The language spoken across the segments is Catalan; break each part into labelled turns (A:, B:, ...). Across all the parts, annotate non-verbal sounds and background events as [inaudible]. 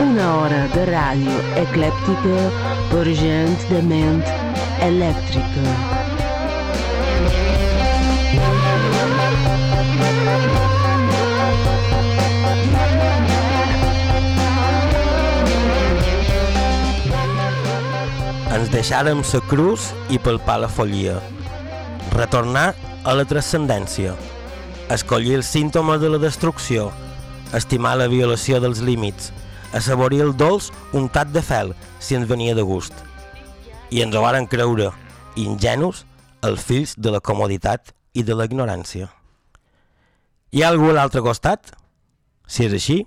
A: Una hora de ràdio eclèptica per gent de ment elèctrica.
B: Ens deixàrem la cruz i palpar la follia. Retornar a la transcendència. Escollir els símptomes de la destrucció. Estimar la violació dels límits. Assaborir el dolç untat de fel, si ens venia de gust. I ens ho varen creure, ingenus, els fills de la comoditat i de la ignorància. Hi ha algú a l'altre costat? Si és així,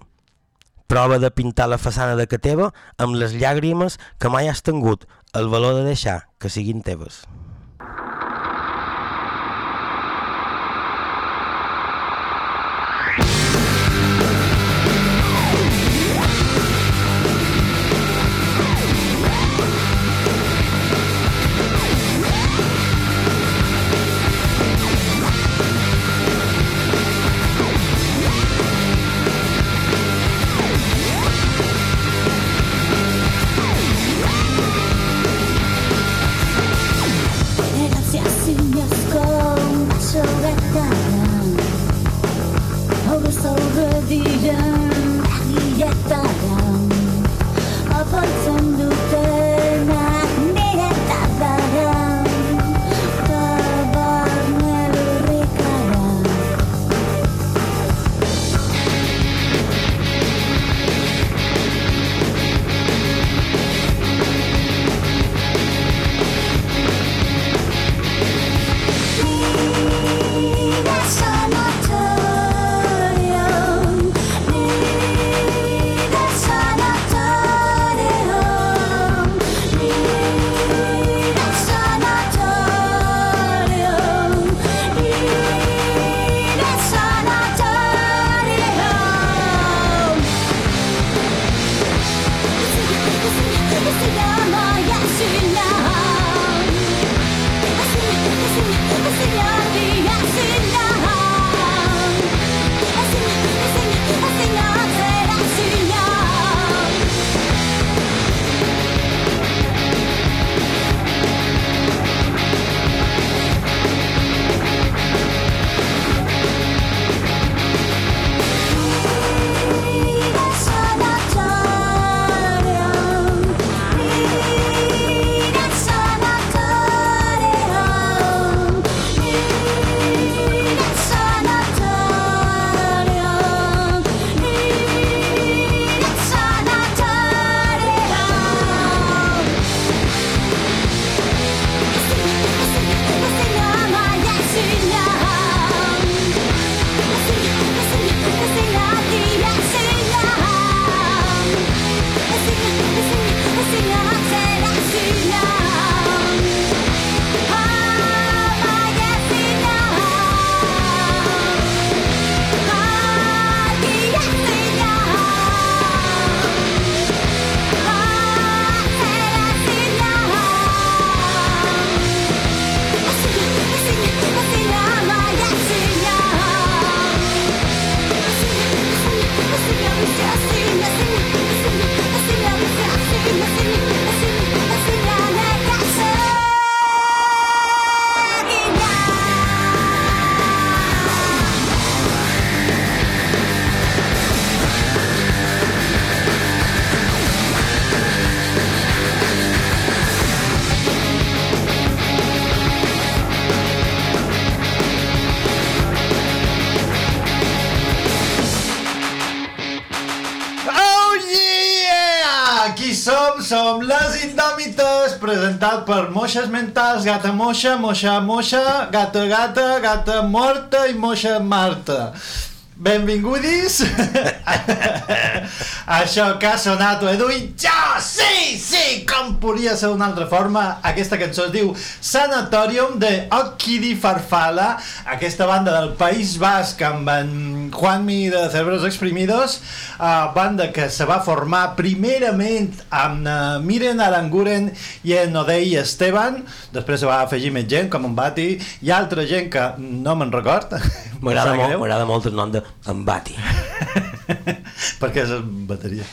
B: prova de pintar la façana de ca teva amb les llàgrimes que mai has tingut el valor de deixar que siguin teves.
C: Per moixes mentals, gata moixa, moixa moixa, gata gata, gata morta i moixa marta. Benvingudis [laughs] Això que ha sonat ho he duit jo, sí, sí, com podria ser d'una altra forma aquesta cançó es diu Sanatorium de Okidi Farfala aquesta banda del País Basc amb en Juanmi de Cerebros Exprimidos uh, banda que se va formar primerament amb uh, Miren Aranguren i en Odei Esteban després se va afegir més gent com en Bati i altra gent que no me'n record.
D: M'agrada molt, molt el nom de Embati. [laughs] [laughs]
C: perquè és bateria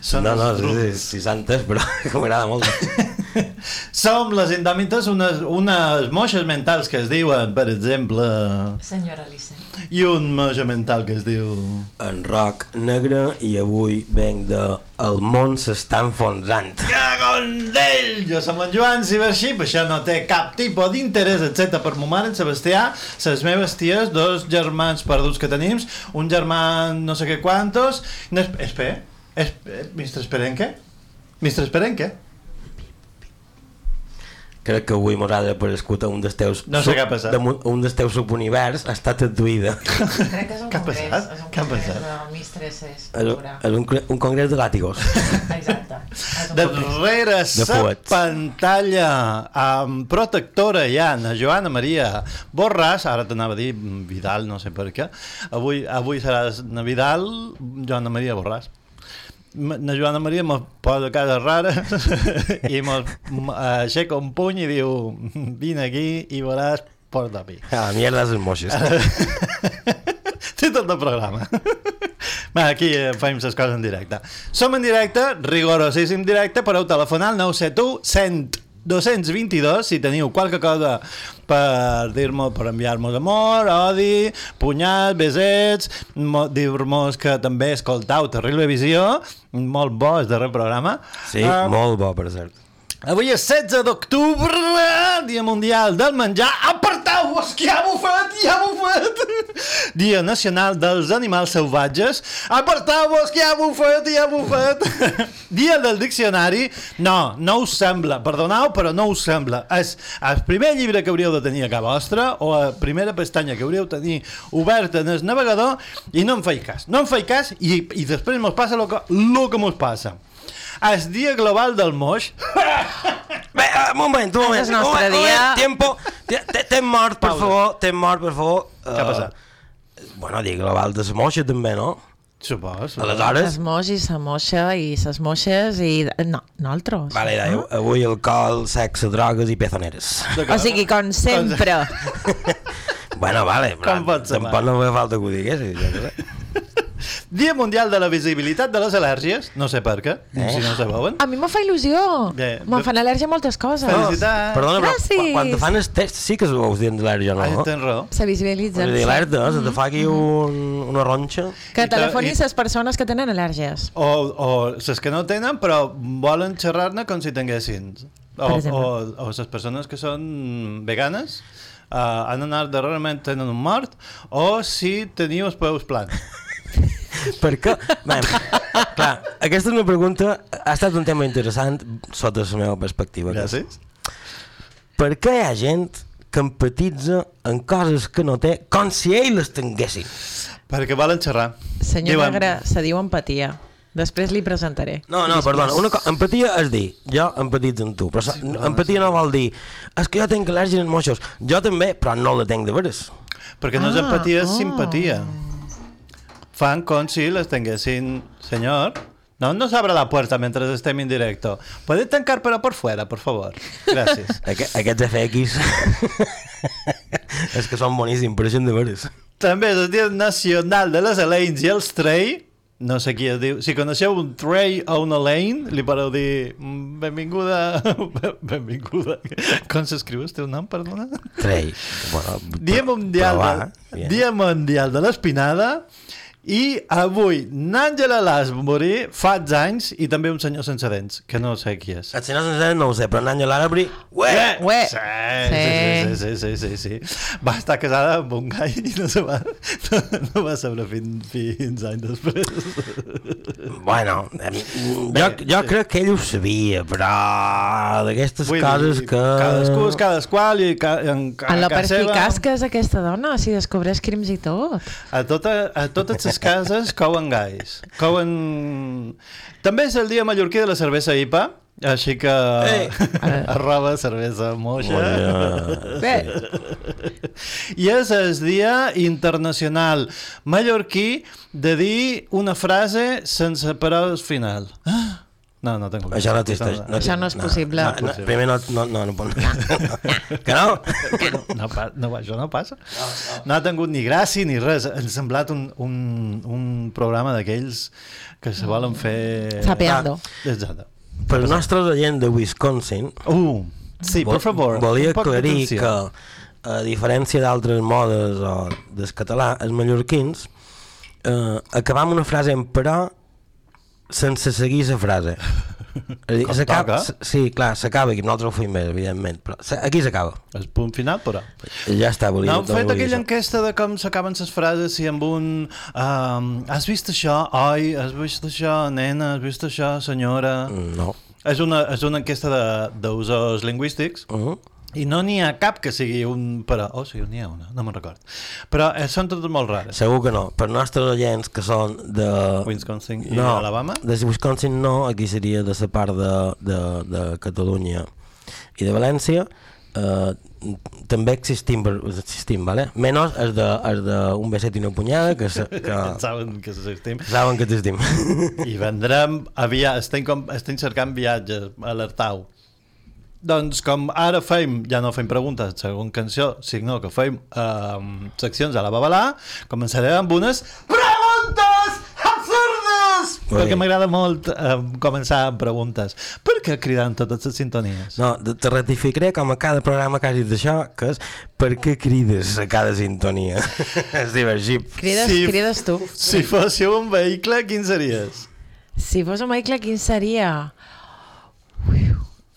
C: Són
D: No, no,
C: els
D: sí, sí, sí santes, però que [laughs] m'agrada molt. [laughs] [laughs]
C: Som les indòmites unes, unes moixes mentals que es diuen, per exemple,
E: Senyora Alice.
C: i un moixa mental que es diu...
D: En rock negre i avui venc de El món s'està enfonsant.
C: Cagon d'ell! Jo som en Joan Ciberxip, això no té cap tipus d'interès, etc. Per mo mare, en Sebastià, ses meves ties, dos germans perduts que tenim, un germà no sé què quantos... No, es- espera, es, eh, Mr. Esperenque? Mr. Esperenque?
D: Crec que avui m'haurà d'aparegut a un dels teus...
C: No sé què ha passat.
D: de Un dels teus subunivers ha estat adduïda. [laughs]
E: Crec que és un
C: Què ha passat?
E: És un
C: Què ha
E: congrés
C: passat?
E: de mistresses.
D: És, és un, un congrés de làtigos. [laughs]
E: Exacte.
C: Darrere sa
D: fuets.
C: pantalla amb protectora hi ha na Joana Maria Borràs, ara t'anava a dir Vidal, no sé per què. Avui, avui seràs na Vidal, Joana Maria Borràs. Na Joana Maria me posa cara rara [laughs] i mos m- aixeca un puny i diu vine aquí i veuràs porta pi.
D: A la mierda moixes. [laughs]
C: Té tot el programa. Va, aquí eh, fem les coses en directe. Som en directe, rigorosíssim directe, podeu telefonar al 971 100 222 si teniu qualque cosa per dir-nos, per enviar-nos amor, odi, punyat, besets, dir-nos que també escoltau Terrible Visió, molt bo el darrer programa.
D: Sí,
C: Ah,
D: molt bo, per cert.
C: Avui és 16 d'octubre, Dia Mundial del Menjar. Apartau-vos, que ja m'ho fet, ja m'ho fet! Dia Nacional dels Animals Salvatges. Apartau-vos, que ja m'ho fet, ja m'ho fet! Dia del Diccionari. No, no us sembla, perdoneu, però no us sembla. És el primer llibre que hauríeu de tenir a casa vostra o la primera pestanya que hauríeu de tenir oberta en el navegador i no em feia cas. No em feia cas i, i després mos passa el que, lo que mos passa. El dia global del moix
D: Bé, uh, un moment, un moment.
F: És el nostre
D: un moment,
F: dia.
D: Un moment, tiempo. T'hem mort, per
C: Pausa.
D: favor. T'hem mort, per favor.
C: Què ha passat?
D: Bueno, dic global de la moixa, també, no?
C: Supos.
D: Aleshores,
E: Ses moix i sa moixa i ses moixes i... No, nosaltres.
D: vale, da, avui alcohol, sexe, drogues i pezoneres.
E: O sigui, com sempre. [laughs]
D: Bueno, vale, però
C: Com pot ser,
D: tampoc no me falta que ho diguessis. què sé.
C: Dia Mundial de la Visibilitat de les Al·lèrgies. No sé per què,
D: Eh?
C: si no sabeu.
E: A mi me fa il·lusió.
C: Bé,
E: Me'n
C: bé.
E: fan al·lèrgia a moltes coses.
C: Felicitats.
D: Perdona, però
E: Gràcies.
D: quan, quan te fan els tests sí que us dient l'al·lèrgia, no?
C: Ah, tens raó.
E: Se visibilitzen.
D: Vull dir,
E: sí.
D: alerta, se te fa aquí un, una ronxa.
E: Que
C: I te-
E: telefonin
C: i-
E: les persones que tenen al·lèrgies.
C: O, o les que no tenen, però volen xerrar-ne com si tinguessin. O, o, o les persones que són veganes uh, han anat darrerament tenen un mort o si teniu els peus plans. [laughs]
D: Per què? Bé, clar, aquesta és una pregunta, ha estat un tema interessant sota la meva perspectiva.
C: Gràcies.
D: Per què hi ha gent que empatitza en coses que no té com si ells les tinguessin?
C: Perquè volen xerrar.
E: Senyor
C: Diuen-
E: Negre, se diu empatia. Després li presentaré.
D: No, no, perdona, una empatia és dir, jo empatitzo amb tu, però sí, empatia no vol dir, és que jo tinc al·lèrgia als moixos, jo també, però no la tinc de veres.
C: Perquè no és
E: Ah,
C: empatia, és
E: oh.
C: simpatia. Fan com si les tinguessin... Senyor, no nos abra la puerta mentre estem en directo. Puede tancar però por fuera, por favor. Gràcies. [laughs]
D: Aqu aquests FX [laughs] és que són boníssims, pareixen de veres.
C: També és el Dia Nacional de les Elaines i els Trey. No sé qui es diu. Si coneixeu un Trey o una Elaine, li podeu dir "Mm, benvinguda... [laughs] benvinguda. Com s'escriu el teu nom, perdona?
D: Trei. Bueno,
C: Dia Mundial,
D: però va,
C: de,
D: bien.
C: Dia Mundial de l'Espinada I avui n'Àngela Lasbury fa anys i també un senyor sense dents, que no sé qui és.
D: El senyor Sencer no ho sé, però en Àngel Arabri... Ué!
E: Ué.
C: Sí, sí, sí, sí, sí, sí, sí. Va estar casada amb un gai i no, se va, no, [laughs] no va saber fins, fins anys després.
D: Bueno, em, jo, jo crec que ell ho sabia, però d'aquestes coses
C: dir,
D: que...
C: Cadascú és cadasqual i ca, en, ca,
E: En la
C: seva-
E: perspicaç que és aquesta dona, si descobreix crims i tot.
C: A, tota, a totes les cases couen gais. Couen... També és el dia mallorquí de la cervesa IPA, així que
D: Ei. [laughs]
C: arroba cervesa moixa.
D: Moja.
E: Bé,
C: I és el dia internacional mallorquí de dir una frase sense paraules final. Ah! No, no tengo
D: Això no existeix.
E: Això no és possible.
D: No, no, primer no, no, no, no, pot... que no?
C: No, pa, no, això no passa. No, no. no ha tingut ni gràcia ni res. Ens ha semblat un, un, un programa d'aquells que se volen fer...
E: Sapeando.
C: Exacte.
D: Per el nostre oient de Wisconsin,
C: Uh, sí, per favor.
D: volia aclarir que, a diferència d'altres modes o del català, els mallorquins eh, acabam una frase en però sense seguir la frase. [laughs] Dir, s'acaba- Sí, clar, s'acaba aquí, nosaltres ho fem bé, evidentment, però aquí s'acaba.
C: El punt final, però...
D: Ja està, volia...
C: No, han fet aquella
D: això.
C: enquesta de com s'acaben les frases si amb un... Um, has vist això? Oi, has vist això, nena? Has vist això, senyora?
D: No.
C: És una, és una enquesta d'usos lingüístics
D: Uh -huh.
C: I no n'hi ha cap que sigui un però. Oh, sí, n'hi ha una, no me'n record. Però eh, són totes molt rares.
D: Segur que no. Per nostres oients que són de...
C: Wisconsin i
D: no,
C: Alabama?
D: de Wisconsin no, aquí seria de la part de, de, de Catalunya i de València. Eh, també existim, existim vale? menys els de, els de un beset i una punyada que, se, que [laughs]
C: saben que s'estim.
D: saben que existim
C: I vendrem aviat, estem, com, estem cercant viatges, alertau. Doncs com ara fem, ja no fem preguntes segons cançó, sinó que fem um, seccions a la babalà, començarem amb unes preguntes absurdes!
D: Molt
C: Perquè m'agrada molt um, començar amb preguntes. Per què criden totes les sintonies?
D: no, te ratificaré com a cada programa que hagis d'això que és per què crides a cada sintonia [laughs] és divergit
E: crides,
C: Sí.
E: crides tu.
C: Si fóssiu un vehicle, quin series?
E: Si fos un vehicle, quin seria?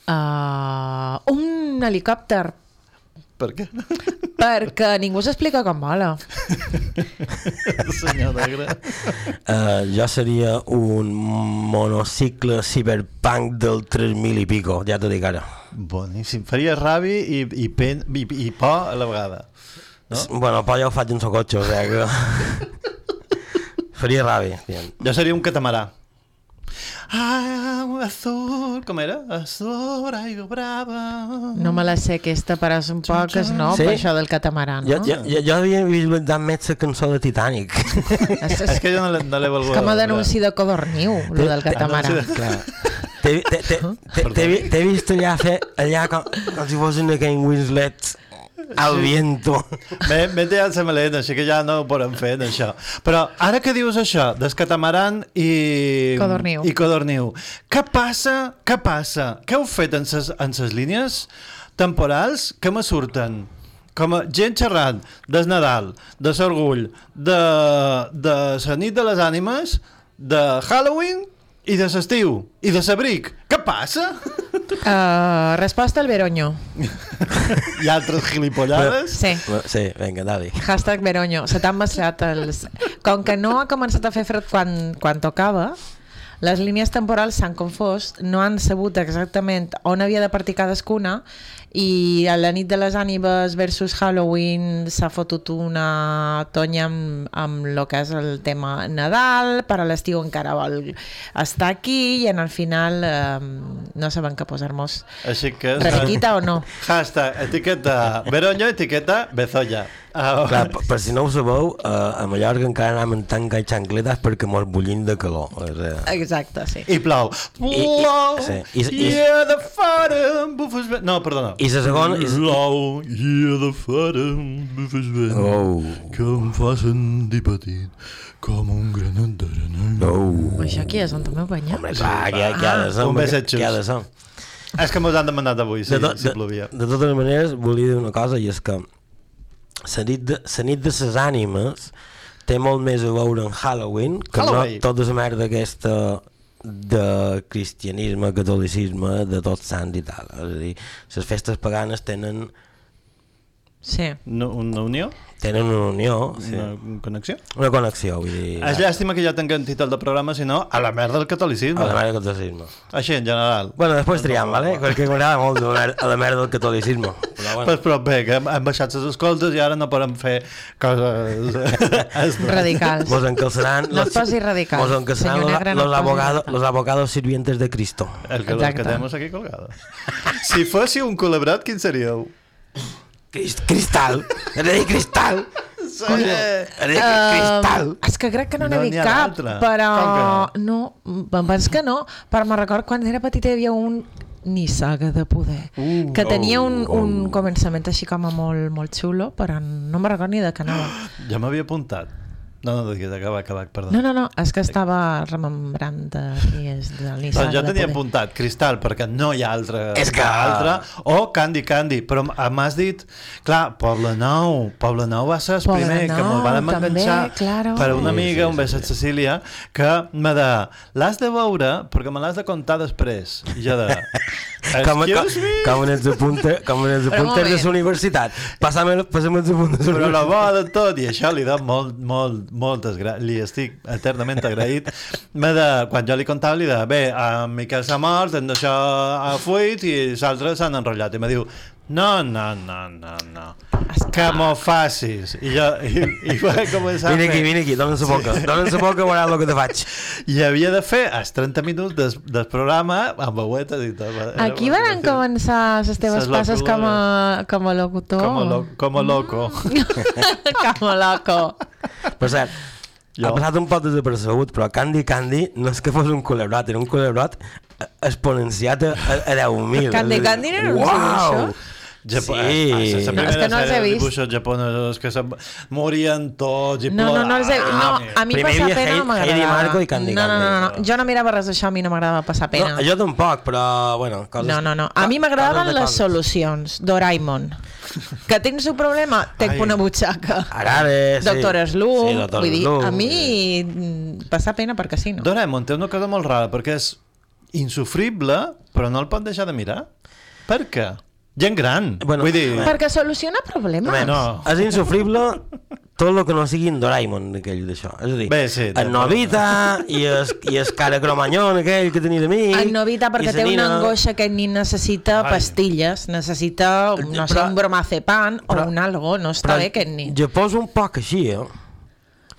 E: Uh, un helicòpter,
C: Per què?
E: perquè ningú s'explica com vola. [laughs]
C: Senyor negre.
D: Uh, jo seria un monocicle cyberpunk del 3000 i pico, ja t'ho dic ara.
C: Boníssim. Faria ràbi i, i, pen, i, i por a la vegada.
D: No? Bueno, però ja ho faig en el cotxe, o sigui que... [laughs] Faria ràbia.
C: Jo seria un catamarà. Azul, com era? Azul, aigua brava.
E: No me la sé aquesta, però és un poc es no,
D: Sí?
E: per això del catamarà, no?
D: Jo, jo, jo, jo havia visualitzat més la cançó de Titanic.
E: És,
C: És [laughs]
E: és,
C: que jo no l'he no volgut.
E: com a denunci de codorniu, lo del catamarà.
C: De-
D: Clar. T'he vist allà fer allà com, com si fos una Kane Winslet al viento.
C: M'he tirat la melena, així que ja no ho podem fer, això. Però ara que dius això, des catamaran i...
E: Codorniu.
C: I codorniu, què passa? Què passa? Què heu fet en ses, en ses línies temporals que me surten? Com a gent xerrant des Nadal, de l'orgull, de, de la nit de les ànimes, de Halloween i de l'estiu, i de l'abric. Què passa?
E: Uh, resposta al Veroño.
C: Hi [laughs] ha altres gilipollades?
E: Sí.
D: Sí, vinga, dali.
E: Hashtag Veroño. Se t'han mesclat els... Com que no ha començat a fer fred quan, quan tocava, les línies temporals s'han confós, no han sabut exactament on havia de partir cadascuna i a la nit de les ànimes versus Halloween s'ha fotut una tonya amb, amb el que és el tema Nadal, per a l'estiu encara vol estar aquí i en el final eh, no saben què posar-nos.
C: Així que...
E: Rebequita o no? [laughs]
C: Hashtag, etiqueta Veroño, etiqueta Bezoya. Uh,
D: Clar, per, per si no ho sabeu, uh, a Mallorca encara anem en tanga i xancletes perquè mos bullim de calor. O sigui,
E: Exacte, sí.
C: I plou.
D: I-
C: Plou.
D: sí. I- i-
C: a de fora em bufes vent. No, perdona.
D: I la segona... I,
C: Plou. I a de fora em bufes vent.
D: oh,
C: Que em fa sentir petit com un granet d'arena.
D: oh.
E: Això qui és? On també penya?
D: Home, clar, què, què ha de ser?
C: Un beset
D: què- què ha de ser?
C: És que mos han demanat avui, sí,
D: de, to-
C: si
D: de,
C: plovia.
D: de totes maneres, volia dir una cosa, i és que la nit de, la nit de ses ànimes té molt més a veure amb Halloween que
C: Halloween.
D: no tota la merda aquesta de cristianisme, catolicisme, de tots sants i tal. És a dir, les festes paganes tenen,
E: Sí.
C: No, una unió?
D: Tenen una unió, sí.
C: Una connexió?
D: una connexió, vull dir...
C: És llàstima que ja tinguem títol de programa, sinó a la merda del catolicisme.
D: A la merda del catolicisme.
C: Així, en general.
D: Bueno, després triam, vale? Perquè m'agrada molt a la merda del catolicisme. Però bueno.
C: Pues, però bé, que hem, baixat les escoltes i ara no podem fer coses... [laughs]
E: Radicals.
D: Mos encalçaran...
E: No es posi radical,
D: Mos encalçaran los,
E: no
D: los, abogados, los abogados sirvientes de Cristo.
C: El que, que tenemos aquí colgados. Si fóssiu un culebrat, quin seríeu?
D: Crist, cristal! Dir cristal! Coño, he de dir cristal!
E: Uh, és que crec que no n'he
C: No
E: dit cap, però... No? em penso que no, però me record quan era petita hi havia un nissaga de poder,
C: Uh,
E: que tenia un,
D: oh,
E: un començament així com a molt, molt xulo, però no me record ni de què anava.
C: Ja m'havia apuntat. No, no, digues, acaba, acaba, perdó.
E: No, no, no, és que estava remembrant de ries del
C: Doncs
E: nissaga
C: jo
E: de
C: tenia
E: poder.
C: apuntat Cristal, perquè no hi ha altra,
D: És que-
C: altra, o Candy Candy, però m'has dit, clar, Poble Nou, Poble Nou va ser el
E: Poble
C: primer que
E: Nou,
C: me'l van
E: també,
C: enganxar
E: claro.
C: per una
D: Sí,
C: amiga,
D: sí,
C: un
D: sí,
C: beset Cecília, que me de, l'has de veure perquè me l'has de contar després. I jo de, [laughs]
D: Com, com, com en els apuntes, com en els
E: un
D: apuntes de la universitat. Passa'm, passa'm els apuntes de la
C: Però la bo de tot, i això li dono molt, molt, moltes gra... li estic eternament agraït. De, quan jo li contava, li de, bé, en Miquel s'ha mort, en això ha fuit i els altres s'han enrotllat. I me diu, no, no, no, no, no, que m'ho facis. I jo, i, i va començar
D: Vine aquí, vine aquí, dona'm la boca. Dona'm la boca, veuràs el que te faig.
C: I havia de fer els 30 minuts des, del programa amb veuetes i tot.
E: Aquí van començar les teves
C: Ses
E: passes com a, com a locutor.
C: Com a, lo, com a loco. [laughs]
E: com a loco.
D: Per cert,
C: Jo.
D: ha passat un poc desapercebut, però Candy Candy no és que fos un culebrot, era un culebrot exponenciat a, a, a 10.000.
E: Candy Candy no era un
D: Uau!
E: dibuixo?
C: Japo
D: Sí.
C: La
E: No, és que no els he vist.
C: dibuixos japonesos que se morien tots i
E: No, no, no, els he, no,
C: ploraven.
E: a mi
D: Primer
E: passar pena no m'agradava.
D: Heidi Marco i Candy
E: no, no, no, no, jo no mirava res d'això, a mi no m'agradava passar pena.
D: No, jo tampoc, però, bueno, coses...
E: No, no, no. A mi m'agradaven les solucions. Doraemon. Que tens un problema? Tenc
C: Ai.
E: una butxaca.
D: Arare, sí.
E: Doctor Slum.
D: Sí, Doctor
E: Vull dir,
D: Slum.
E: a mi passar pena perquè sí, no?
C: Doraemon té una cosa molt rara perquè és insufrible però no el pot deixar de mirar. Per què? Gent gran.
D: Bueno,
C: Vull dir...
E: Perquè soluciona problemes.
D: Home,
C: No.
D: És insufrible tot el que no sigui en Doraemon, aquell d'això. És a dir,
C: Bé, sí,
D: en Novita i el, i el cara cromanyón aquell que tenia d'amic.
E: En Novita, perquè té una angoixa que nin necessita
C: Ai.
E: pastilles, necessita, no sé,
D: Però-
E: un bromazepan o
D: però-
E: un algo, no està bé aquest nin.
D: Japó és un poc així, eh?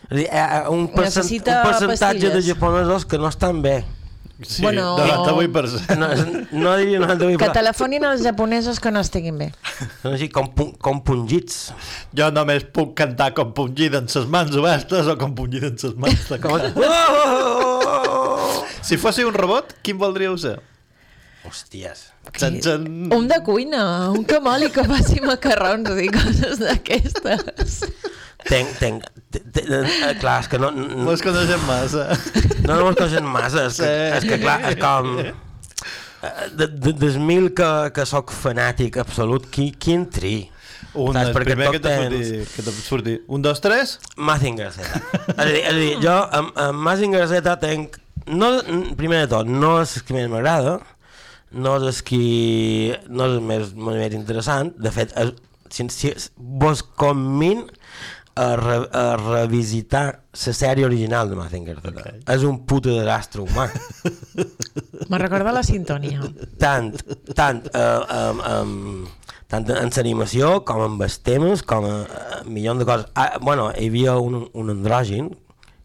D: És a dir, eh, un, percent, un percentatge de
E: pastilles.
D: japonesos que no estan bé.
C: Sí,
E: Bueno-
C: 98%.
D: No, no diria 98,
E: Que
D: però
E: telefonin als japonesos que no estiguin bé.
D: són així com, com pungits.
C: Jo només puc cantar com pungida en ses mans obertes o com pungida en ses mans
D: Com...
C: tancades. Si fóssiu un robot, quin voldríeu ser?
D: Hòsties.
C: Txan, txan.
E: Un de cuina, un camoli que faci macarrons i coses d'aquestes.
D: Tenc, tenc, te- te- clar, és que no, no,
C: es coneixem massa.
D: no, no mos coneixen massa, és que,
C: Sí.
D: és que clar, és com... eh, De, de, des mil que, que sóc fanàtic absolut, qui, quin tri?
C: Un,
D: Saps?
C: el
D: Perquè
C: primer que te
D: tens-
C: surti, que surti. Un, dos, tres?
D: Mazinger Z. és, a dir, és a dir, jo amb, amb Mazinger Z tenc... No, primer de tot, no és el que més m'agrada, no és el que... no és el més, molt més interessant, de fet, és, si, si vos conmin a, re, a revisitar la sèrie original de Mazinger Z. Okay. És un puto desastre humà.
E: Me recorda la sintonia.
D: tant, tant, uh, um, um, tant en l'animació com en els temes, com a, a milions de coses. Ah, bueno, hi havia un, un andrògin,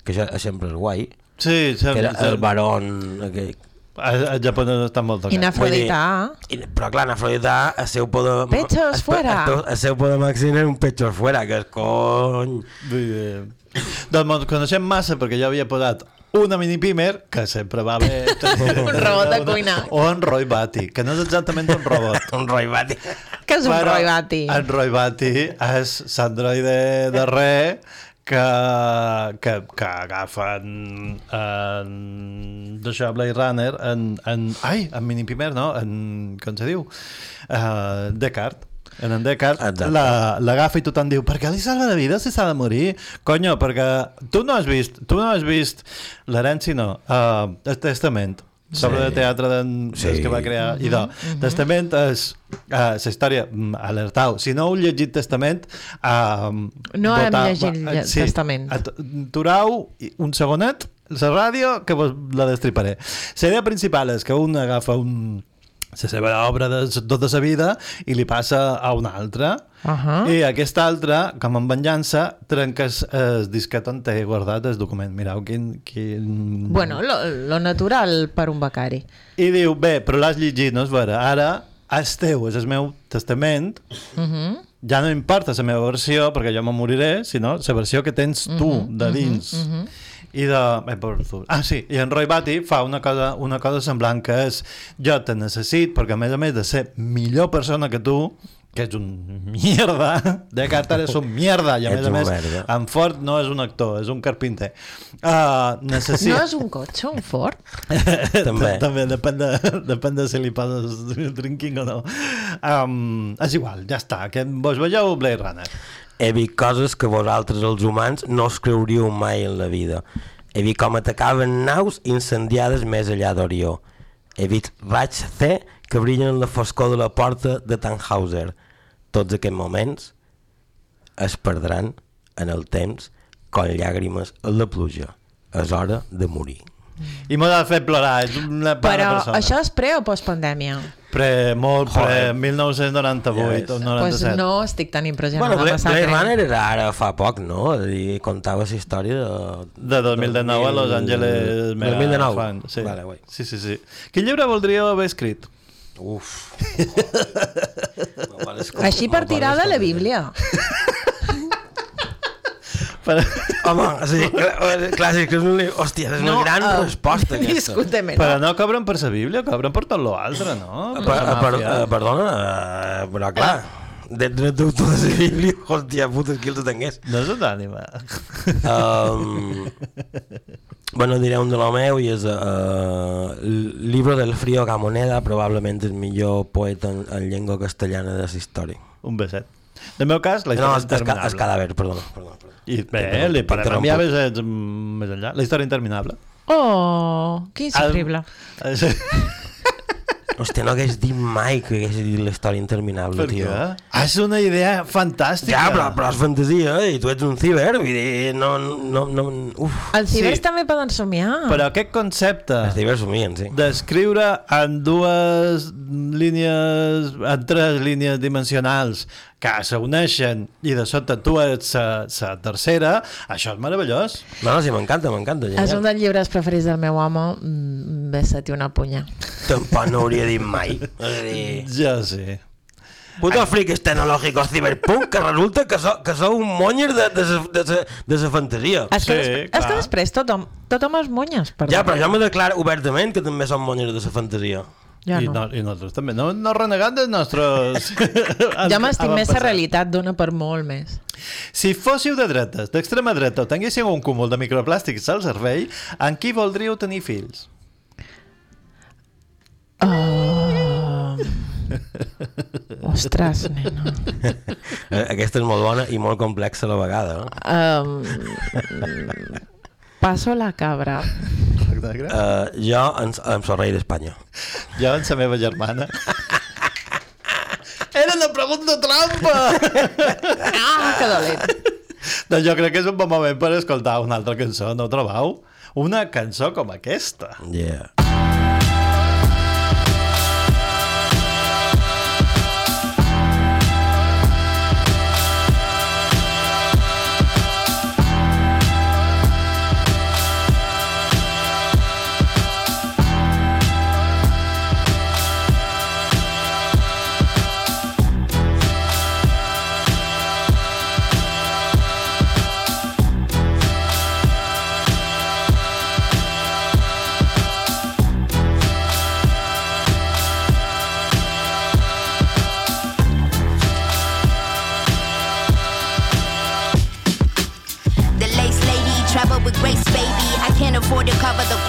D: que això sempre és guai,
C: Sí,
D: que
C: sempre.
D: era el barón aquell.
C: Els japonesos estan molt
E: I
C: tocats.
E: n'Afrodita.
D: I, però clar, en Afrodita, el seu poder...
E: Pechos fuera.
D: El, seu poder màxim era un pechos fuera, que és cony...
C: Vull dir... Doncs mos coneixem massa perquè jo havia posat una mini pimer que sempre va bé [laughs]
E: Un robot de cuina.
C: o en Roy Batty que no és exactament un robot [laughs]
D: Un Roy Batty.
E: Que és un
C: Però
E: Roy Batty.
C: en Roy Batty és l'androide de [laughs] re que, que, que agafen en, d'això Blade Runner en, en, ai, en Mini Pimer no, en, com se diu? Uh, Descartes. En en Descartes l'agafa i tothom diu per què li salva la vida si s'ha de morir? Conyo, perquè tu no has vist, tu no has vist l'herència, no, uh, el testament sobre
D: Sí.
C: el teatre d'en
D: Sí.
C: sí. que va crear idò. Testament és uh, la història, mm, alertau. Si no heu llegit Testament, uh,
E: No hem llegit lle- Testament.
C: Aturau un segonet la ràdio que vos la destriparé. La idea principal és que un agafa un, la seva obra de tota la vida i li passa a un altre
E: Ahà.
C: i aquest altre, com en venjança trenca el, disquet on té guardat el document mireu quin, quin...
E: Bueno, lo, lo natural per un becari.
C: i diu, bé, però l'has llegit, no és vera ara és teu, és el meu testament
E: Uh -huh.
C: ja no importa la meva versió perquè jo me moriré, sinó la versió que tens tu de dins i de... Eh, tu. Ah, sí, i en Roy Batty fa una cosa, una cosa semblant que és jo te necessit perquè a més a més de ser millor persona que tu que és un mierda [laughs] de Carter és un mierda i a
D: Ets
C: més a més en Ford no és un actor, és un carpinter uh, necessit
E: No és un cotxe, un Ford? [laughs]
D: També.
C: també depèn de, depèn de si li poses drinking o no um, és igual, ja està que vos veieu Blade Runner
D: He vist coses que vosaltres, els humans, no us creuríeu mai en la vida. He vist com atacaven naus incendiades més allà d'Orió. He vist raigs C que brillen en la foscor de la porta de Tannhauser. Tots aquests moments es perdran en el temps com llàgrimes en la pluja. És hora de morir.
C: I m'ho ha fet plorar, és una bona
E: Però
C: persona
E: això és pre o postpandèmia?
C: pre, molt pre,
D: Joder.
C: 1998
D: Ja
C: o
D: ves.
E: Doncs
C: 97
E: no estic tan impressionada
D: Bueno, Blade,
E: la
D: Blade. Runner era ara fa poc, no? I contava la història de...
C: de 2019 a Los Angeles
D: 2019.
C: Fan, sí.
D: Vale, guai.
C: sí, sí, sí. Quin llibre voldríeu haver escrit?
D: Uf. [laughs]
E: Així per tirar de la Bíblia. [laughs]
C: Per...
D: Home, clar, sí, que és una, hòstia, és una
E: No,
D: gran
E: eh,
D: resposta [laughs] aquesta.
E: Discúteme.
C: Però no cobren per la Bíblia, cobren per tot lo altre, no?
D: Per,
C: Per la
D: per, eh, perdona, eh, però clar, de dret d'autor de la Bíblia, [laughs] hòstia puta, qui els tingués.
C: No és un ànima.
D: Um, bueno, diré un de lo meu i és uh, el libro del frío Gamoneda, probablement el millor poeta en, en llengua castellana de la història.
C: Un beset. En el meu cas, la
D: No,
C: història
D: és, és,
C: interminable.
D: és cadàver, perdona. perdona, perdona.
C: I bé,
D: T'interromp-
C: li podem
D: t'interrompo.
C: enviar mm, més enllà. La història interminable.
E: Oh, que insufrible.
C: Eh, [laughs]
D: Hòstia, no hagués dit mai que hagués dit la història interminable,
C: Per
D: tio.
C: què? Ah, és una idea fantàstica.
D: Ja, però, però és fantasia, eh? i tu ets un ciber, vull dir, no, no, no, uf.
E: Els cibers
C: Sí.
E: també poden somiar.
C: Però aquest concepte
D: Els cibers somien, sí.
C: d'escriure en dues línies, en tres línies dimensionals que s'uneixen i de sota tu ets la tercera, això és meravellós.
D: No, no, sí, m'encanta, m'encanta.
E: És un dels llibres preferits del meu home. Mm, Besa-t'hi una punya.
D: Tampoc no hauria dit mai. Dir,
C: Ja sí.
D: putos friques tecnològicos ciberpunk que resulta que, so, que sou un monyer de, de, de, sa- de sa fantasia.
E: És que,
C: Sí,
E: des, és que després tothom, tothom és monyes, perdó.
D: Ja, però jo me declaro obertament que també som monyers de sa fantasia.
E: Jo
C: I,
E: no.
C: no, I nosaltres també. No, no renegant dels nostres... [laughs]
E: Jo m'estic més la
C: avantpassats.
E: realitat, dona per molt més.
C: Si fóssiu de dretes, d'extrema dreta, o tinguéssiu un cúmul de microplàstics al cervell, en qui voldríeu tenir fills?
E: Oh. Ostres, nena.
D: Eh, Aquesta és molt bona i molt complexa a la vegada. No?
E: Um, paso la cabra.
D: Uh, jo en, en sóc rei d'Espanya.
C: Jo en la meva germana. [laughs] Era una pregunta trampa! [laughs]
E: Ah, que dolent.
C: doncs jo crec que és un bon moment per escoltar una altra cançó, no ho trobeu? Una cançó com aquesta.
D: Yeah.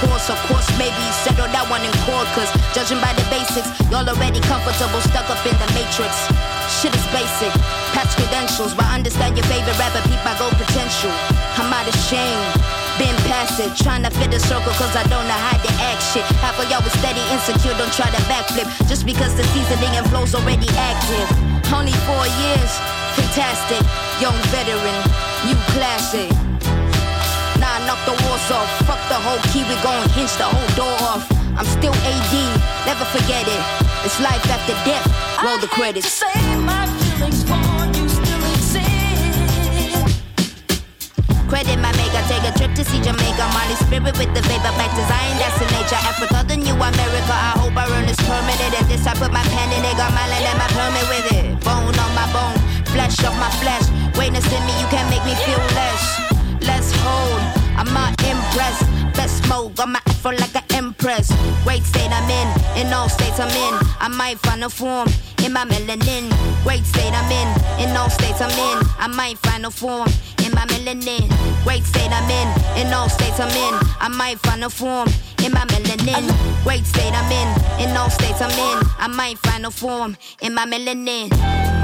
G: Course, of course, maybe settle that one in court. Cause judging by the basics, y'all already comfortable, stuck up in the matrix. shit is basic. Patch credentials, but understand your favorite rapper, peep my gold potential. I'm out of shame. Been past it, trying to fit the circle cause I don't know how to act shit. Half of y'all was steady insecure, don't try to backflip. Just because the seasoning and flow's already active. Only four years, fantastic. Young veteran, new classic. Knock the walls off. Fuck the whole key, we gon' hinge the whole door off. I'm still AD, never forget it. It's life after death. Roll the credits.
B: say my feelings for you still exist.
G: Credit my maker, take a trip to see Jamaica. Molly spirit with the vapor, back design, that's the nature. Africa, the new America. I hope I earn this permanent. And this I put my pen in it, got my land and my permit with it. Bone on my bone, flesh of my flesh. Witness in me, you can't make me feel less. I'm not impressed. Best mode, got my afro like an empress. Great state I'm in, in all states I'm in. I might find a form in my melanin. Great state I'm in, in all states I'm in. I might find a form in my melanin. Great state I'm in, in all states I'm in. I might find a form in my melanin. Great state I'm in, in all states I'm in. I might find a form in my melanin.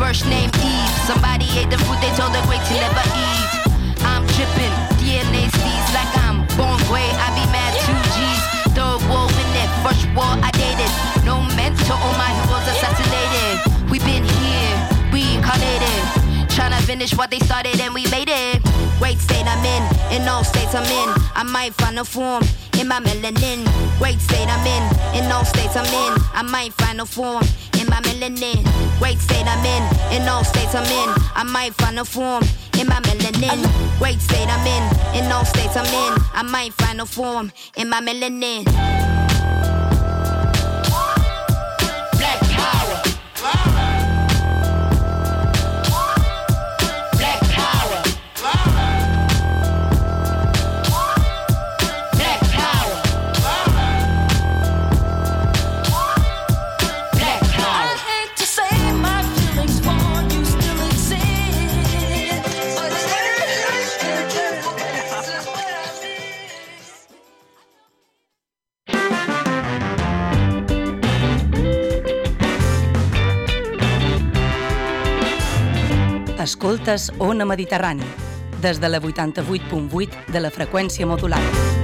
G: First name Eve. Somebody ate the food they told the great to never eat. I'm tripping, DNA seeds like I'm born gray. I be mad two G's. Third war in it, first war I dated. No mentor, all my heroes assassinated. We been here, reincarnated. Tryna finish what they started and we made it. All states I'm in. I might find a form in my melanin. Great state I'm in, in all states I'm in. I might find a form in my melanin. Great state I'm in, in all states I'm in. I might find a form in my melanin. Great state I'm in, in all states I'm in. I might find a form in my melanin.
F: Escoltes Ona Mediterrani, des de la 88.8 de la freqüència modulada.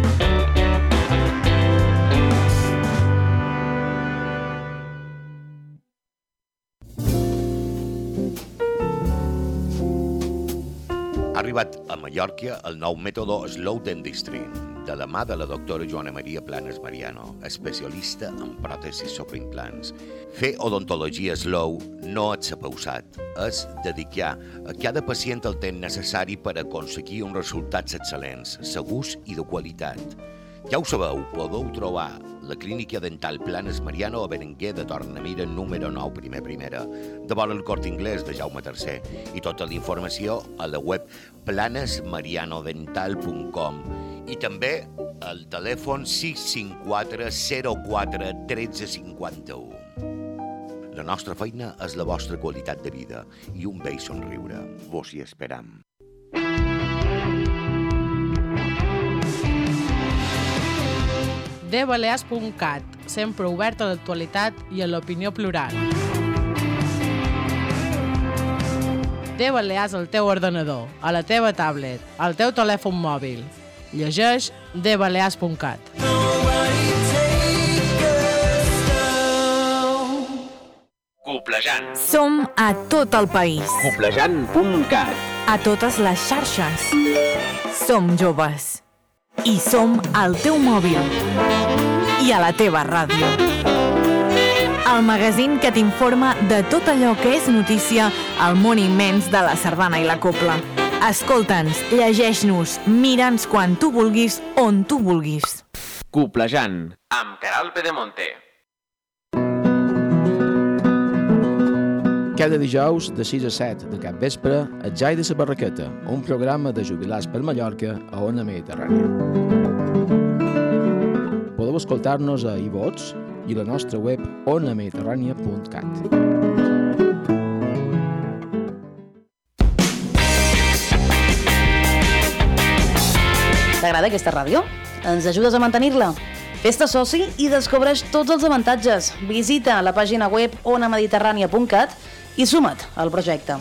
H: Arribat a Mallorca el nou mètode Slow Dentistry, de la mà de la doctora Joana Maria Planes Mariano, especialista en pròtesis sobre implants. Fer odontologia slow no ser pausat, és dedicar a cada pacient el temps necessari per aconseguir uns resultats excel·lents, segurs i de qualitat. Ja ho sabeu, podeu trobar la clínica dental Planes Mariano a Berenguer de Tornamira número 9, primer primera, de vora el Cort Inglés de Jaume III i tota la informació a la web planesmarianodental.com i també al telèfon 654 04 1351. La nostra feina és la vostra qualitat de vida i un vell somriure. Vos hi esperam.
I: dbalears.cat, sempre obert a l'actualitat i a l'opinió plural. De Balears al teu ordenador, a la teva tablet, al teu telèfon mòbil. Llegeix dbalears.cat.
J: Coplejant.
K: Som a tot el país,
J: Coplejant.cat.
K: a totes les xarxes. Som joves. I som al teu mòbil. I a la teva ràdio. El magazín que t'informa de tot allò que és notícia al món immens de la sardana i la copla. Escolta'ns, llegeix-nos, mira'ns quan tu vulguis, on tu vulguis.
J: Coplejant. Amb Caral Pedemonte.
L: Cada dijous, de 6 a 7 de cap vespre, el Jai de la Barraqueta, un programa de jubilats per Mallorca a Ona Mediterrània. Escoltar-nos a iVots i la nostra web onamediterrània.cat.
M: T'agrada aquesta ràdio? Ens ajudes a mantenir-la? Fes-te soci i descobreix tots els avantatges. Visita la pàgina web onamediterrània.cat i suma't al projecte.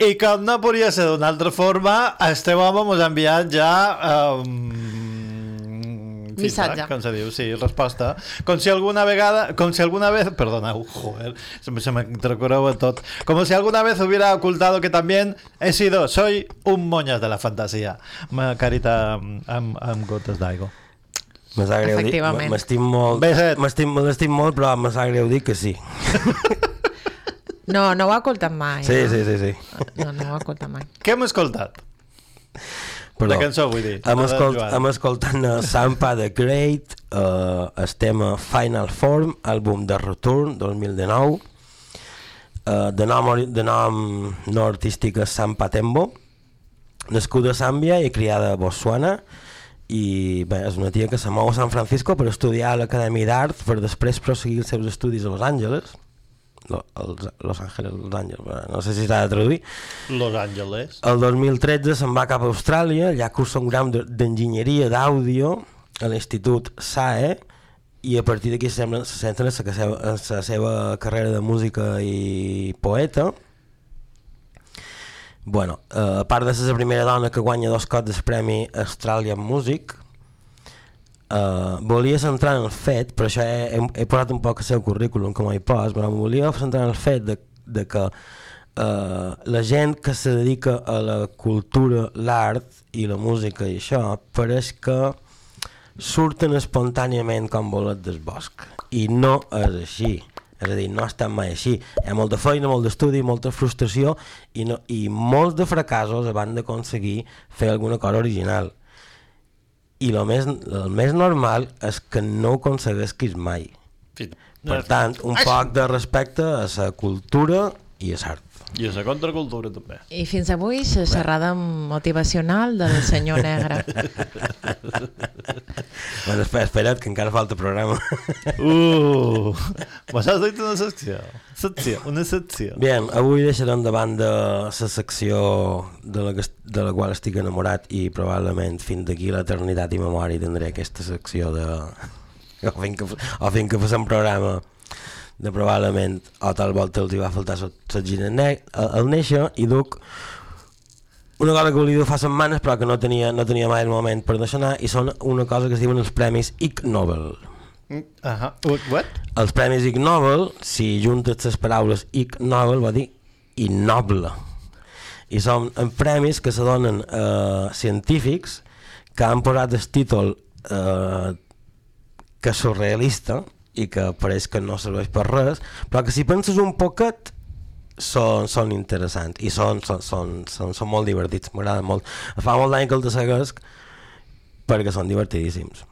C: I com no podria ser d'una altra forma, este home mos ha enviat ja... Um,
E: Missatge.
C: feedback, Com se diu, sí, resposta. Com si alguna vegada, com si alguna vez, [laughs] perdoneu, joder, se me, se me entrecorreu tot. Como si alguna vez hubiera ocultado que también he sido, soy un moñas de la fantasía. Una carita amb, amb, amb gotes d'aigua.
D: Me sap greu dir, m'estim molt, m'estim m'estim molt, però me sap greu dir que sí. [laughs]
E: No, no ho ha ocultat mai.
D: Sí,
E: no?
D: sí, sí, sí.
E: No, no ho ha ocultat mai.
C: Què hem escoltat?
D: Perdó.
C: La cançó, vull dir.
D: Hem, escolt, hem escoltat a Sampa the Great, uh, el tema Final Form, àlbum de Return, 2019. Uh, de, nom, de nom no artístic és Sampa Tembo, nascuda a Zàmbia i criada a Botswana, i bé, és una tia que se mou a San Francisco per estudiar a l'Acadèmia d'Art per després proseguir els seus estudis a Los Angeles. Lo, els, Los Angeles, Los Angeles, no sé si s'ha de traduir.
C: Los Angeles.
D: El 2013 se'n va cap a Austràlia, allà cursa un gram de- d'enginyeria d'àudio a l'Institut SAE i a partir d'aquí se centra en la seva, la seva carrera de música i poeta. Bueno, eh, a part de ser la primera dona que guanya dos cops del Premi Australian Music, eh, volia centrar en el fet, per això he, he, he posat un poc el seu currículum com hi pos, però volia centrar en el fet de, de que eh, la gent que se dedica a la cultura, l'art i la música i això, pareix que surten espontàniament com bolet del bosc. I no és així. És a dir, no està mai així. Hi ha molta feina, molt d'estudi, molta frustració i, no, i molts de fracassos abans d'aconseguir fer alguna cosa original. I el més, el més normal és que no ho aconseguesquis mai. Per tant, un poc de respecte a la cultura i a l'art.
C: I a la contracultura també.
E: I fins avui la xerrada motivacional del senyor [laughs] negre.
D: bueno, espera, espera't, que encara falta programa.
C: Uh, M'has dit una secció. Secció, una secció.
D: Bien, avui deixarem de banda la secció de la, de la qual estic enamorat i probablement fins d'aquí a l'eternitat i memòria tindré aquesta secció de... [laughs] o fins que, o fins que fem programa de probablement o tal volta els hi va faltar la gina al néixer i duc una cosa que volia dir fa setmanes però que no tenia, no tenia mai el moment per deixar anar i són una cosa que es diuen els premis Ig Nobel.
C: Uh -huh. What?
D: Els premis Ig Nobel, si juntes les paraules Ig Nobel, vol dir innoble. I són premis que se donen a científics que han posat el títol eh, que surrealista i que pareix que no serveix per res, però que si penses un poquet són, són interessants i són, són, són, són, són molt divertits, m'agraden molt. Fa molt d'any que el seguesc perquè són divertidíssims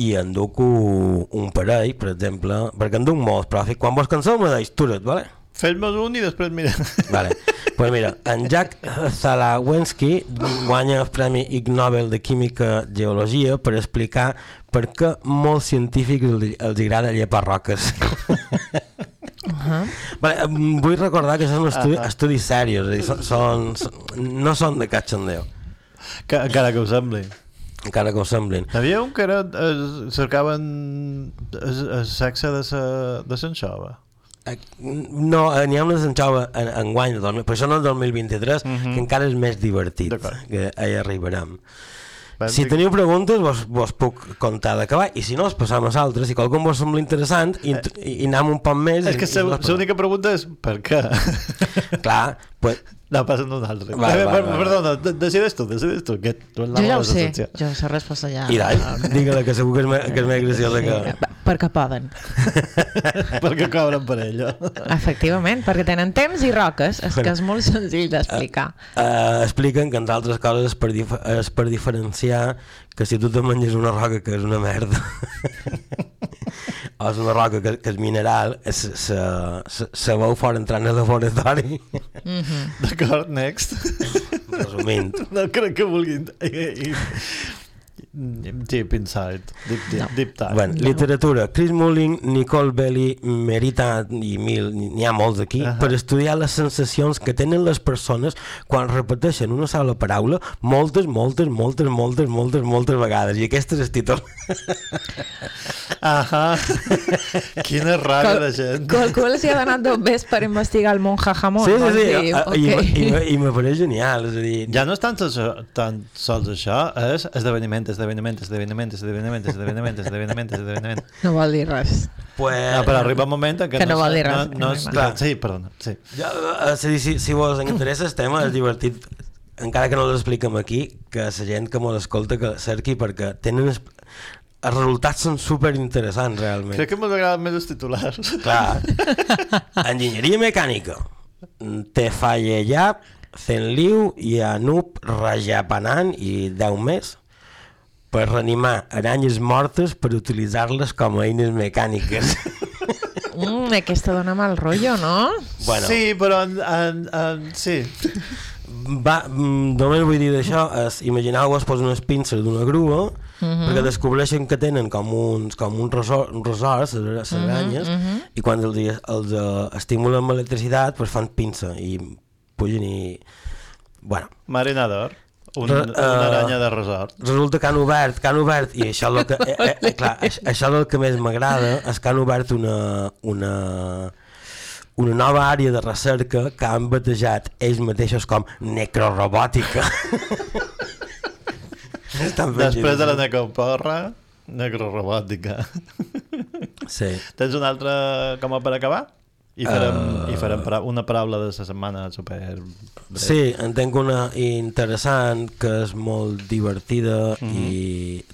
D: i en duc un, parell, per exemple, perquè en duc molts, però quan vos canseu me deis turet, vale?
C: Fes-me's un i després mira. [laughs]
D: Vale. pues mira, en Jack Zalawensky guanya el Premi Ig Nobel de Química Geologia per explicar per què molts científics els, agrada llepar roques.
E: Uh -huh.
D: Vale, vull recordar que són estudis,
C: Ahà.
D: estudis serios, és a dir, són, són, són- no són de catxandeu.
C: Que, encara que ho sembli.
D: Encara que ho semblin.
C: N'hi havia un que era, eh, cercaven el, el sexe de sa, de s'anxova.
D: No, eh, n'hi ha una d'enxova en, en guany, de 2000, però això no és 2023,
C: Mhm.
D: que encara és més divertit, que hi arribarem. Si teniu preguntes, vos, vos puc contar d'acabar, i si no, es passam a altres. Si qualcun vos sembla interessant, i, i, i anem un poc més...
C: És que l'única pregunta és per què?
D: Clar, pues... [laughs]
C: No, passa un altre. Eh,
D: vale,
C: per-
D: vale.
C: Perdona, de- decides tu, decides tu. Que tu
E: Jo ja ho sé, jo sé resposta ja.
D: I dai, [laughs] digue-la, que segur que és, me, que és més graciosa que...
E: Perquè poden. [laughs]
C: Perquè cobren per ella.
E: Efectivament, perquè tenen temps i roques. És que és molt senzill d'explicar.
D: Uh, expliquen que, entre altres coses, és per, dif és per diferenciar que si tu te menges una roca que és una merda o [laughs] és una roca que, que és mineral, es, se, se, se veu fora entrant al laboratori.
E: Mhm.
C: D'acord, next.
D: Resumint.
C: No crec que vulguin... i- i- Deep inside. Deep, deep, deep time.
D: Bueno, literatura. Chris Mullin, Nicole Belli, Merita i Mil, n'hi ha molts aquí, uh -huh. per estudiar les sensacions que tenen les persones quan repeteixen una sola paraula moltes, moltes, moltes, moltes, moltes, moltes vegades. I aquest és el títol.
C: Ahà. [laughs] Quina ràbia de gent.
E: Qualcú els hi ha donat dos bes per investigar el món jajamón.
D: Sí, sí, sí,
E: dir?
D: i,
E: Ok.
D: i, i, i me pareix genial, és a dir...
C: Ja no és tant, això, tant sols això, és esdeveniment, esdeveniment, esdeveniment, esdeveniment, esdeveniment, esdeveniment, esdeveniment. [laughs]
E: No vol dir res.
D: Pues...
C: No, però arriba un moment en què
E: Que no vol dir
C: no,
E: res,
C: no,
E: que
C: no
E: no
C: és, clar, sí, perdona, sí.
D: Ja, eh, a dir, si, si vos interessa el tema, és divertit, encara que no l'expliquem aquí, que la gent que mos escolta que cerqui perquè tenen... es- Els resultats són super interessants, realment.
C: Crec que m'agraden més els titulars.
D: Clar. [laughs] Enginyeria mecànica. Te Fallellap, Zenliu i Anup Rajapanan i 10 més per reanimar aranyes mortes per utilitzar-les com a eines mecàniques. [laughs]
E: Mm, aquesta dona mal rotllo, no?
D: Bueno.
C: Sí, però en, en, en, sí.
D: Va, mm, només vull dir d'això imagineu-vos posen unes pinces d'una grua
E: Mhm.
D: perquè descobreixen que tenen com uns, com uns resor- uns resorts, les
E: Mhm,
D: aranyes,
E: mhm.
D: i quan els, els uh, estimulen amb electricitat pues fan pinça i pugen i... Bueno,
C: Marinador. Un,
D: Re-
C: una
D: eh,
C: aranya de resort.
D: resulta que han obert, que han obert i això és el que, eh, eh, clar, això això és el que més m'agrada és que han obert una, una, una nova àrea de recerca que han batejat ells mateixos com necrorobòtica [laughs]
C: Després de la necroporra, necrorobòtica.
D: Sí.
C: Tens un altre com a per acabar? I farem,
D: Eh.
C: i farem para- una paraula de la setmana super...
D: Sí, en tinc una interessant que és molt divertida
C: Mhm.
D: i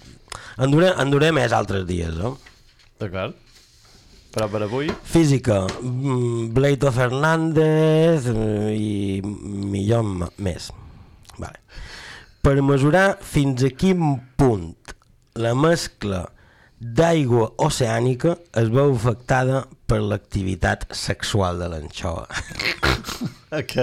D: en duré, en duré més altres dies, no?
C: D'acord. Però per avui...
D: Física, mm, Bleito Fernández eh, i millor més. Vale. Per mesurar fins a quin punt la mescla d'aigua oceànica es veu afectada per l'activitat sexual de l'anxova. [laughs]
C: Ok.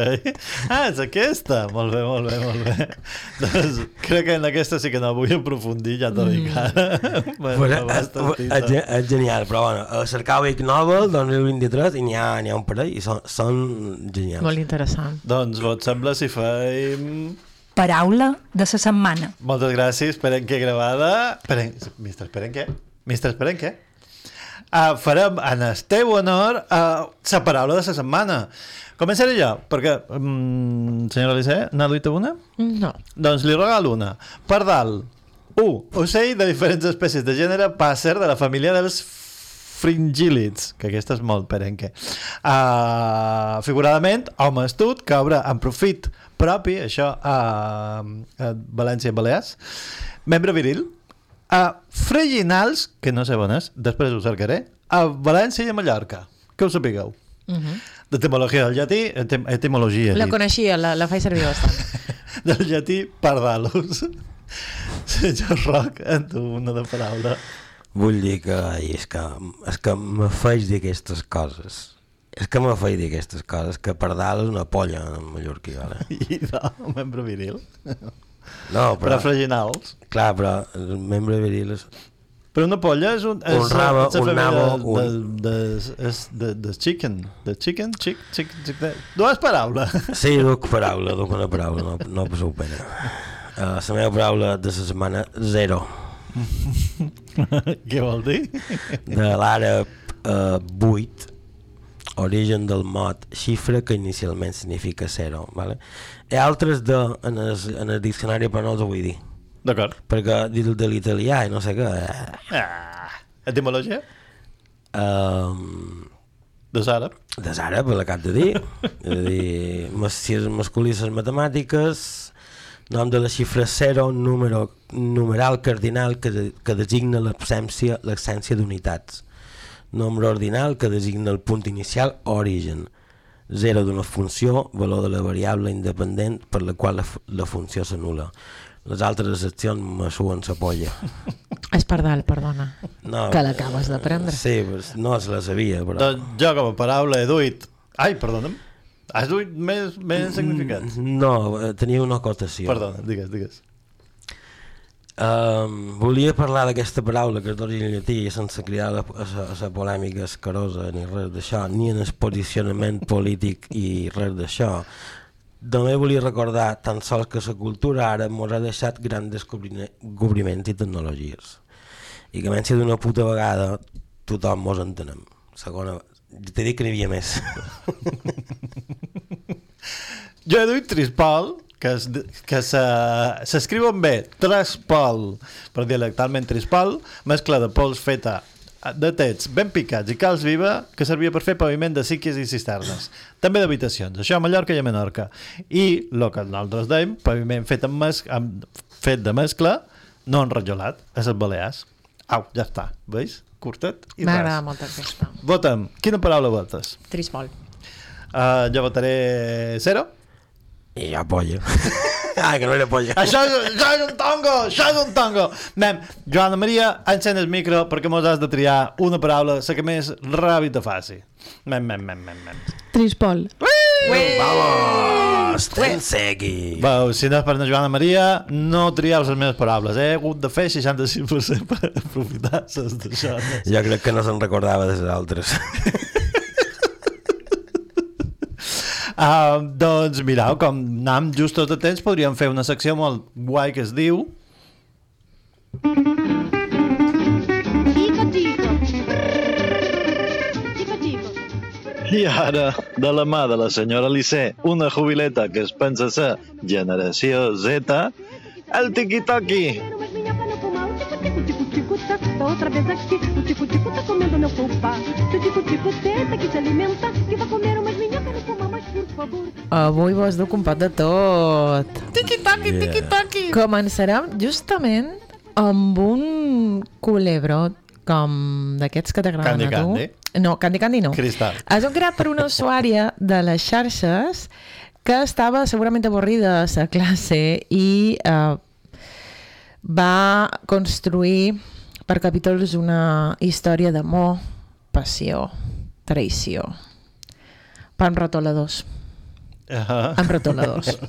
C: Ah, és aquesta. Molt bé, molt bé, molt bé. [laughs] doncs crec que en aquesta sí que no vull aprofundir, ja t'ho dic ara. [laughs] Bueno,
D: Pues, és, és, és genial, però bueno, a cercar Ig Nobel 2023 i n'hi ha, ha un parell i són, són genials.
E: Molt interessant.
C: Doncs vos sembla si fem...
N: Paraula de la setmana.
C: Moltes gràcies, Perenque gravada. Peren... Mister Perenque? Mister Perenque? Uh, farem en el teu honor uh, la paraula de la setmana. Començaré jo, perquè, um, senyora Elisè, n'ha duit una?
E: No.
C: Doncs li regalo una. Pardal. 1. Ocell de diferents espècies de gènere pàsser de la família dels fringílids, que aquesta és molt perenque. Uh, figuradament, home astut, que obre en profit propi, això a, a València i Balears. Membre viril. A freginals, que no sé on és, després ho cercaré, a València i a Mallorca. Que ho sapigueu.
E: Uh -huh.
C: D'etimologia del llatí, etim etimologia.
E: La
C: dit.
E: coneixia, la, la faig servir bastant. [laughs]
C: del llatí pardalus. [laughs] Senyor Roc, en tu una de paraula.
D: Vull dir que, és que, és que me faig dir aquestes coses. És que me faig dir aquestes coses, que per dalt és una polla en mallorquí, vale? [laughs]
C: I de membre viril.
D: No, però...
C: Però freginals.
D: Clar, però el membre viril és...
C: Però una polla és un... És,
D: Un rabo,
C: és
D: un nabo,
C: de,
D: un-
C: De, de, és de, de chicken. De chicken, chick, chick, chick, de... Dues paraules.
D: Sí, duc paraula, duc una paraula, no, no passeu pena. Uh, la meva paraula de la setmana, zero. [laughs]
C: Què vol dir?
D: De l'àrab uh, 8, origen del mot xifra que inicialment significa zero. Vale? Hi ha altres de, en, el, en el diccionari però no els vull dir.
C: D'acord.
D: Perquè dir de l'italià i no sé què... Eh,
C: Ah, etimologia?
D: um,
C: De Sara?
D: de Sara, per l'acab de dir. [laughs] És a dir, mas, si és masculí les matemàtiques, nom de la xifra 0, número, numeral cardinal que, de, que designa l'absència l'absència d'unitats. Nombre ordinal que designa el punt inicial o origen. 0 d'una funció, valor de la variable independent per la qual la, la funció s'anula. Les altres seccions me suen sa polla. [laughs]
E: És pardal, perdona.
D: No,
E: Que l'acabes d'aprendre.
D: Sí, no se la sabia, però...
C: Doncs jo com a paraula he duit... Ai, perdona'm. Has duit més, més significat?
D: No, eh, tenia una acotació.
C: Perdona, digues, digues.
D: Um, volia parlar d'aquesta paraula que és d'origen llatí sense cridar a la, a, polèmica escarosa ni res d'això, ni en el posicionament polític i res d'això. També volia recordar tan sols que la cultura ara ens ha deixat grans descobriments i tecnologies. I que menys d'una puta vegada tothom mos entenem. Segona, t'he dit que n'hi havia més.
C: Jo he duit Trispol, que es, que se- s'escriu amb B, Traspol, però dialectalment Trispol, mescla de pols feta de tets ben picats i calç viva que servia per fer paviment de síquies i cisternes. També d'habitacions, això a Mallorca i a Menorca. I el que nosaltres dèiem, paviment fet, amb mes, amb, fet de mescla, no enrajolat, a les Balears. Au, ja està, veus? Curtet i
E: M'agrada
C: ras.
E: molt aquesta.
C: Votem. Quina paraula votes?
E: Trispol.
C: Uh, jo votaré zero.
D: I ja polla. [laughs] ah, que no era polla.
C: Això és, això és un tongo, això és un tongo. Mem, Joana Maria, encén el micro perquè mos has de triar una paraula, la que més ràbia te faci. Mem, mem, mem, mem, mem.
E: Trispol.
D: Vamos, Tensegui.
C: Veu, si no és per la Joana Maria, no trieu les meves paraules. He hagut de fer 65% per aprofitar les d'això.
D: Jo crec que no se'n recordava de les altres. [laughs]
C: Uh, [laughs] doncs mireu, com anam justos de temps, podríem fer una secció molt guai que es diu...
O: I ara, de la mà de la senyora Lissé, una jubileta que es pensa ser generació Z, el tiqui-toqui.
P: Outra vez aqui, o tico-tico tá comendo meu fubá. Se o tico-tico tenta que te alimenta, que vai
E: Avui vos un pot de tot.
I: Tiqui-toqui,
D: Yeah.
I: tiqui-toqui.
E: Començarem justament amb un culebrot com d'aquests que t'agraden a tu.
C: Candy.
E: No, Candy Candy no.
C: Cristal.
E: És un creat per una usuària de les xarxes que estava segurament avorrida a la classe i eh, va construir per capítols una història d'amor, passió, traïció. Pan retoladors.
C: Uh
E: Amb retoladors. [laughs]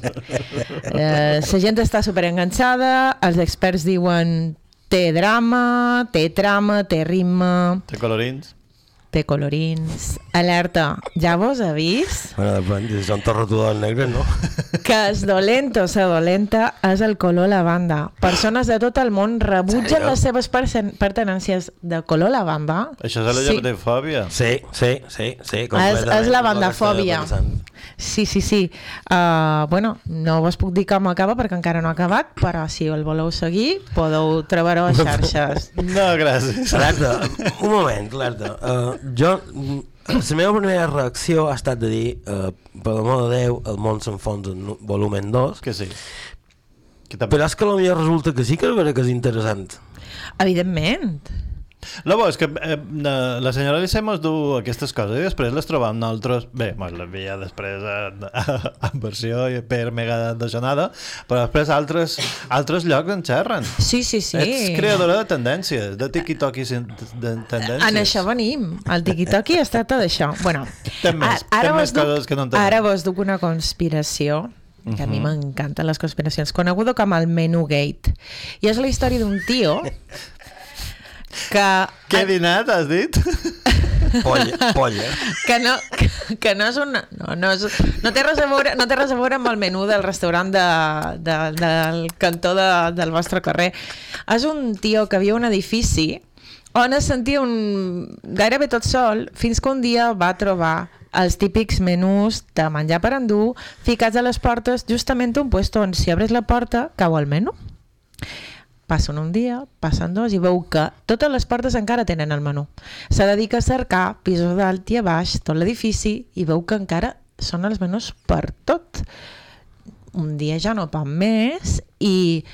E: Eh, la gent està superenganxada, els experts diuen té drama, té trama, té ritme,
C: Té colorins.
E: Té colorins. Alerta, ja vos ha vist
D: bueno, depèn, si són tots rotudors negres, no? [laughs]
E: que es dolent o sa dolenta és el color lavanda. Persones de tot el món rebutgen
D: Sèrio?
E: les seves pertenències de color lavanda.
C: Això és la
E: Sí.
C: llavetefòbia.
D: Sí, sí, sí, sí.
E: És, és la bandafòbia. Sí, sí, sí. Uh, bueno, no vos puc dir com acaba perquè encara no ha acabat, però si el voleu seguir podeu trobar-ho a [laughs] xarxes.
C: No, gràcies.
D: Alerta, un moment, alerta. Uh, jo, mm, [clears throat] la meva primera reacció ha estat de dir, uh, per l'amor de Déu, el món s'enfonsa en volumen 2.
C: Que sí. Que
D: Però és que potser resulta que sí que és que és interessant.
E: Evidentment.
C: No, bo, és que eh, la senyora Lissé mos du aquestes coses i després les trobam nosaltres... Bé, mos les veia després en, en versió i per mega daixonada, però després altres, altres llocs en xerren.
E: Sí, sí, sí.
C: Ets creadora de tendències, de tiki-toki de tendències.
E: En això venim. El tiqui-toqui es tracta d'això. Bueno,
C: Té més,
E: a-
C: té
E: vos
C: més
E: duc-
C: coses que no entenem.
E: Ara vos duc una conspiració que a mi
C: Mhm.
E: m'encanten les conspiracions, coneguda com el Menu Gate. I és la història d'un tio [laughs] que...
C: Què he dinat, has dit? [laughs]
D: Polla, polla.
E: que no, que, que no és una... No, no, és, no, té res a veure, no té res a veure amb el menú del restaurant de, de, del cantó de, del vostre carrer. És un tio que viu a un edifici on es sentia un, gairebé tot sol fins que un dia va trobar els típics menús de menjar per endur ficats a les portes justament un puesto on si obres la porta cau el menú Passen un dia, passen dos i veu que totes les portes encara tenen el menú. Se dedica a cercar pisos dalt i a baix, tot l'edifici, i veu que encara són els menús per tot. Un dia ja no pot més i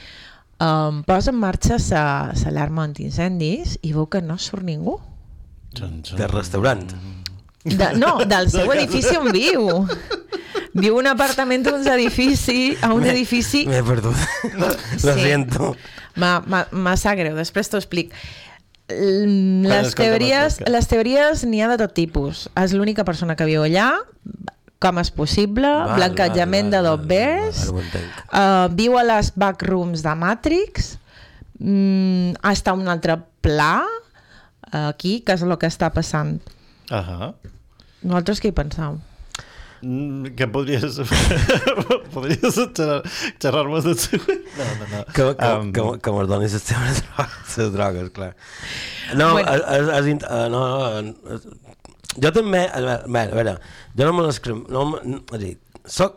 E: um, posa en marxa sa- l'alarma antiincendis i veu que no surt ningú.
D: Del restaurant.
E: De, no, del seu
D: De
E: edifici on viu. Viu un apartament d'uns edifici a un edifici...
D: M'he perdut. Lo
E: Sí.
D: siento.
E: Ma, ma, ma sap greu, després t'ho explic. Les teories, les teories n'hi ha de tot tipus. És l'única persona que viu allà, com és possible,
D: Val,
E: blancatjament de dobbers,
D: Ara ho entenc.
E: uh, viu a les backrooms de Matrix, mm, està un altre pla, aquí, que és el que està passant.
C: Ahà.
E: Vosaltres què hi penseu?
C: Mm, Que podries... [laughs] podries xerrar- xerrar-me de... No, no, no.
D: Que, que,
C: Um,
D: que, que me'ls donis les teves drogues, les drogues, clar. No,
E: Bueno.
D: bueno. es, es, es, uh, no, no, es, jo també, a veure, a veure jo no me les crem, no, me- no, és a dir, soc,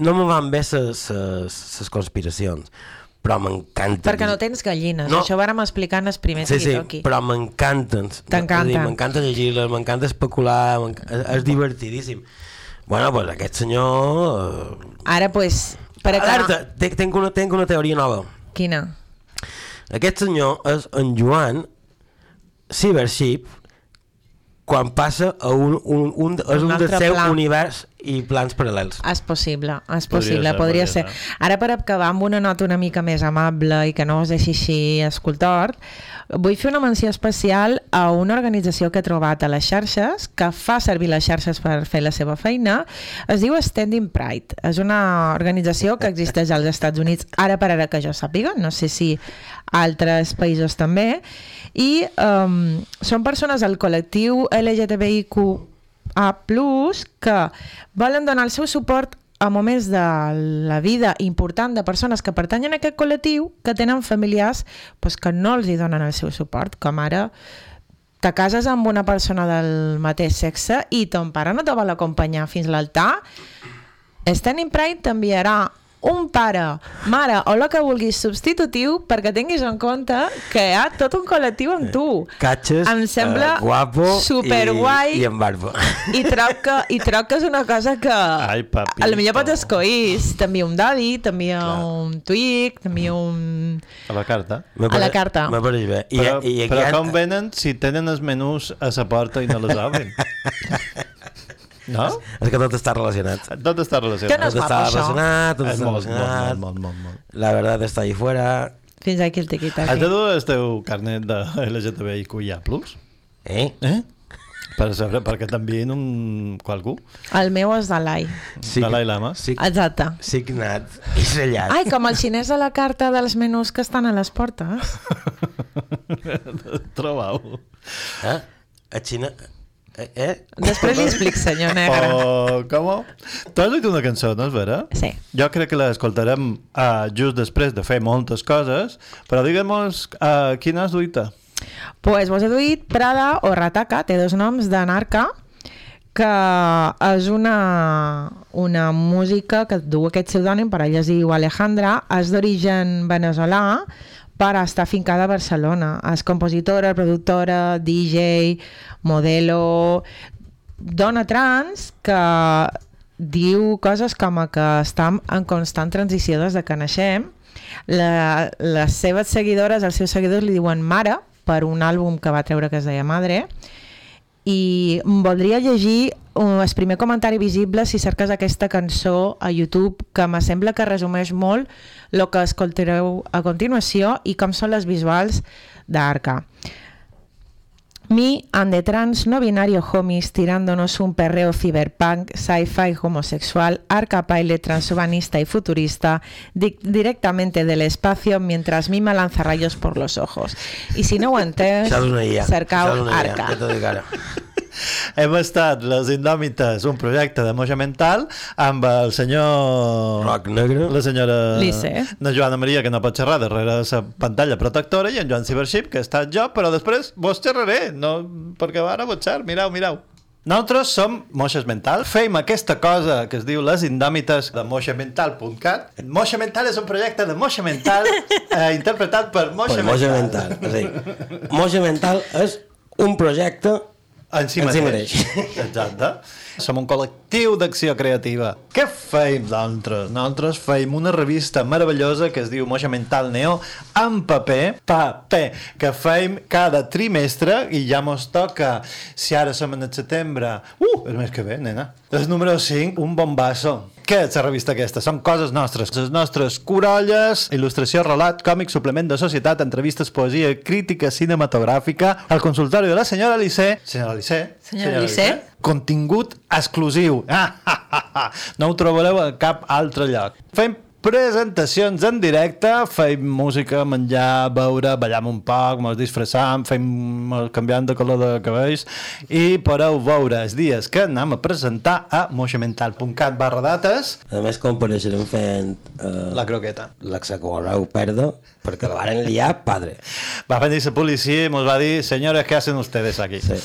D: no me van bé les conspiracions, però m'encanten.
E: Perquè no tens gallines,
D: No.
E: això vàrem explicar en el primer
D: Sí, sí,
E: aquí.
D: però m'encanten. M'encanta llegir-les, m'encanta especular, és, divertidíssim. Bueno, pues aquest senyor... eh,
E: Ara, pues, per acabar...
D: Alerta, te- tenc una, tenc una teoria nova.
E: Quina?
D: Aquest senyor és en Joan Cybership quan passa a un, un, un, és
E: Un
D: un del
E: altre
D: seu
E: pla.
D: univers i plans paral·lels.
E: És possible, és
D: Podria
E: possible,
D: ser,
E: podria
D: podria
E: ser.
D: ser.
E: Ara per acabar amb una nota una mica més amable i que no us deixi així escoltar, vull fer una menció especial a una organització que he trobat a les xarxes, que fa servir les xarxes per fer la seva feina, es diu Standing Pride. És una organització que existeix als Estats Units, ara per ara que jo sàpiga, no sé si altres països també, i um, són persones del col·lectiu LGTBIQ a plus que volen donar el seu suport a moments de la vida important de persones que pertanyen a aquest col·lectiu que tenen familiars pues, que no els hi donen el seu suport, com ara te cases amb una persona del mateix sexe i ton pare no te vol acompanyar fins a l'altar, Standing Pride t'enviarà un pare, mare o el que vulguis substitutiu perquè tinguis en compte que hi ha tot un col·lectiu amb tu.
D: Catxes,
E: Em sembla
D: eh, guapo
E: superguai.
D: i, i amb barba.
E: I troc que, i troc que és una cosa que
C: Ai, papi.
E: a lo millor pots escollir. T'envia un dadi, t'envia un tweet, t'envia un...
C: A la carta.
D: Me
E: A la carta.
D: Me pareix bé. I,
C: però,
D: i, i
C: però com venen si tenen els menús a la porta i no les obren? [laughs] No?
D: És que tot està relacionat.
C: Tot està relacionat.
E: Que no és
D: tot està relacionat, tot
C: És
D: està
C: molt,
D: relacionat.
C: molt, molt, molt, molt.
D: La verdad está ahí fuera.
E: Fins aquí el tiquita.
C: Has de dur el teu carnet de LGTBIQIA+.
D: Eh?
C: Eh? Per saber, perquè t'envien un... qualcú.
E: El meu és Dalai.
D: Sí,
C: Dalai Lama.
D: Sí,
E: Exacte.
D: signat i sellat.
E: Ai, com el xinès a la carta dels menús que estan a les portes. [laughs]
C: Trobau.
D: Eh? A Xina... Eh? eh?
E: Després li explic, senyor [laughs] negre.
C: O, com? Tu has dit una cançó, no és vera?
E: Sí.
C: Jo crec que l'escoltarem uh, just després de fer moltes coses, però digue'm-nos uh, quina has duita.
E: Pues vos he duit Prada o Rataka, té dos noms de narca, que és una, una música que du aquest pseudònim, per ella es diu Alejandra, és d'origen veneçolà, però està fincada a Barcelona. És compositora, productora, DJ, modelo, dona trans que diu coses com que està en constant transició des de que naixem. La, les seves seguidores, els seus seguidors li diuen mare per un àlbum que va treure que es deia Madre i voldria llegir uh, el primer comentari visible si cerques aquesta cançó a YouTube que me sembla que resumeix molt el que escoltareu a continuació i com són les visuals d'Arca. Me and the trans no binario homies tirándonos un perreo ciberpunk, sci-fi homosexual, arca pilot transhumanista y futurista di- directamente del espacio mientras Mima lanza rayos por los ojos. Y si no
D: una IA,
E: arca. [laughs]
C: Hem estat les Indòmites, un projecte de moja mental, amb el senyor...
D: Roc negre.
C: La senyora...
E: Lice.
C: La Joana Maria, que no pot xerrar darrere la pantalla protectora, i en Joan Cibership, que està jo, però després vos xerraré, no, perquè ara vos xer, mirau, mirau. Nosaltres som Moixes Mental, fem aquesta cosa que es diu Les Indòmites de moixamental.cat. Moixa Mental és un projecte de Moixa Mental [laughs] eh, interpretat per Moixa
D: Per Moixa Mental. Sí. Moixa Mental és un projecte
C: en si
D: en si
C: mateix. Exacte. Som un col·lectiu d'acció creativa. Què feim nosaltres? Nosaltres feim una revista meravellosa que es diu Moixa Mental Neo en paper, paper, que feim cada trimestre i ja mos toca, si ara som en el setembre, uh, el mes que ve, nena. El número 5, un bombasso. Què és la revista aquesta? Són coses nostres. Les nostres corolles, il·lustració, relat, còmic, suplement de societat, entrevistes, poesia, crítica cinematogràfica, el consultori de la senyora Lissé. Senyora Lissé.
E: Senyora Lissé.
C: Contingut exclusiu. Ah, ah, ah, ah. No ho trobareu a cap altre lloc. Fem presentacions en directe, fem música, menjar, beure, ballam un poc, mos disfressam, fem canviant de color de cabells i podeu veure els dies que anem a presentar a moixamental.cat barra dates
D: A més, compareixerem fent... Eh,
C: la croqueta.
D: La que correu perda, perquè la varen liar, padre.
C: Va venir la policia i mos va dir senyores, què hacen ustedes aquí?
D: Sí.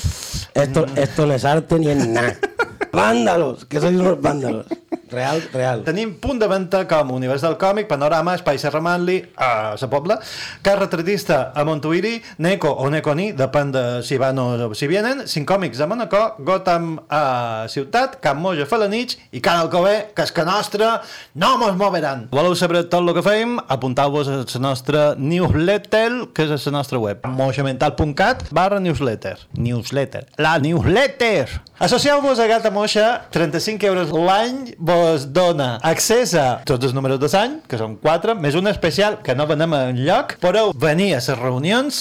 D: Esto, esto no es arte ni es nada. [laughs] Vándalos, que sois unos vándalos. Real, real.
C: Tenim punt de venda com Univers del Còmic, Panorama, Espai Serra Manli, a la Pobla, Car Retratista a Montuïri, Neco o Neconi, depèn de si van o si vienen, Cinc Còmics a Manacor, Gotham a Ciutat, Camp Moja a Falanich i Can Alcobé, que és que nostra, no mos moveran. Voleu saber tot el que fem? Apuntau-vos a la nostra newsletter, que és a la nostra web, mojamental.cat barra newsletter. Newsletter. La newsletter! Associeu-vos a Gata Moixa, 35 euros l'any vos dona accés a tots els números de l'any, que són 4, més un especial que no venem en lloc. Podeu venir a les reunions,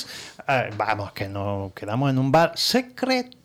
C: eh, vamos, que no quedamos en un bar secreto,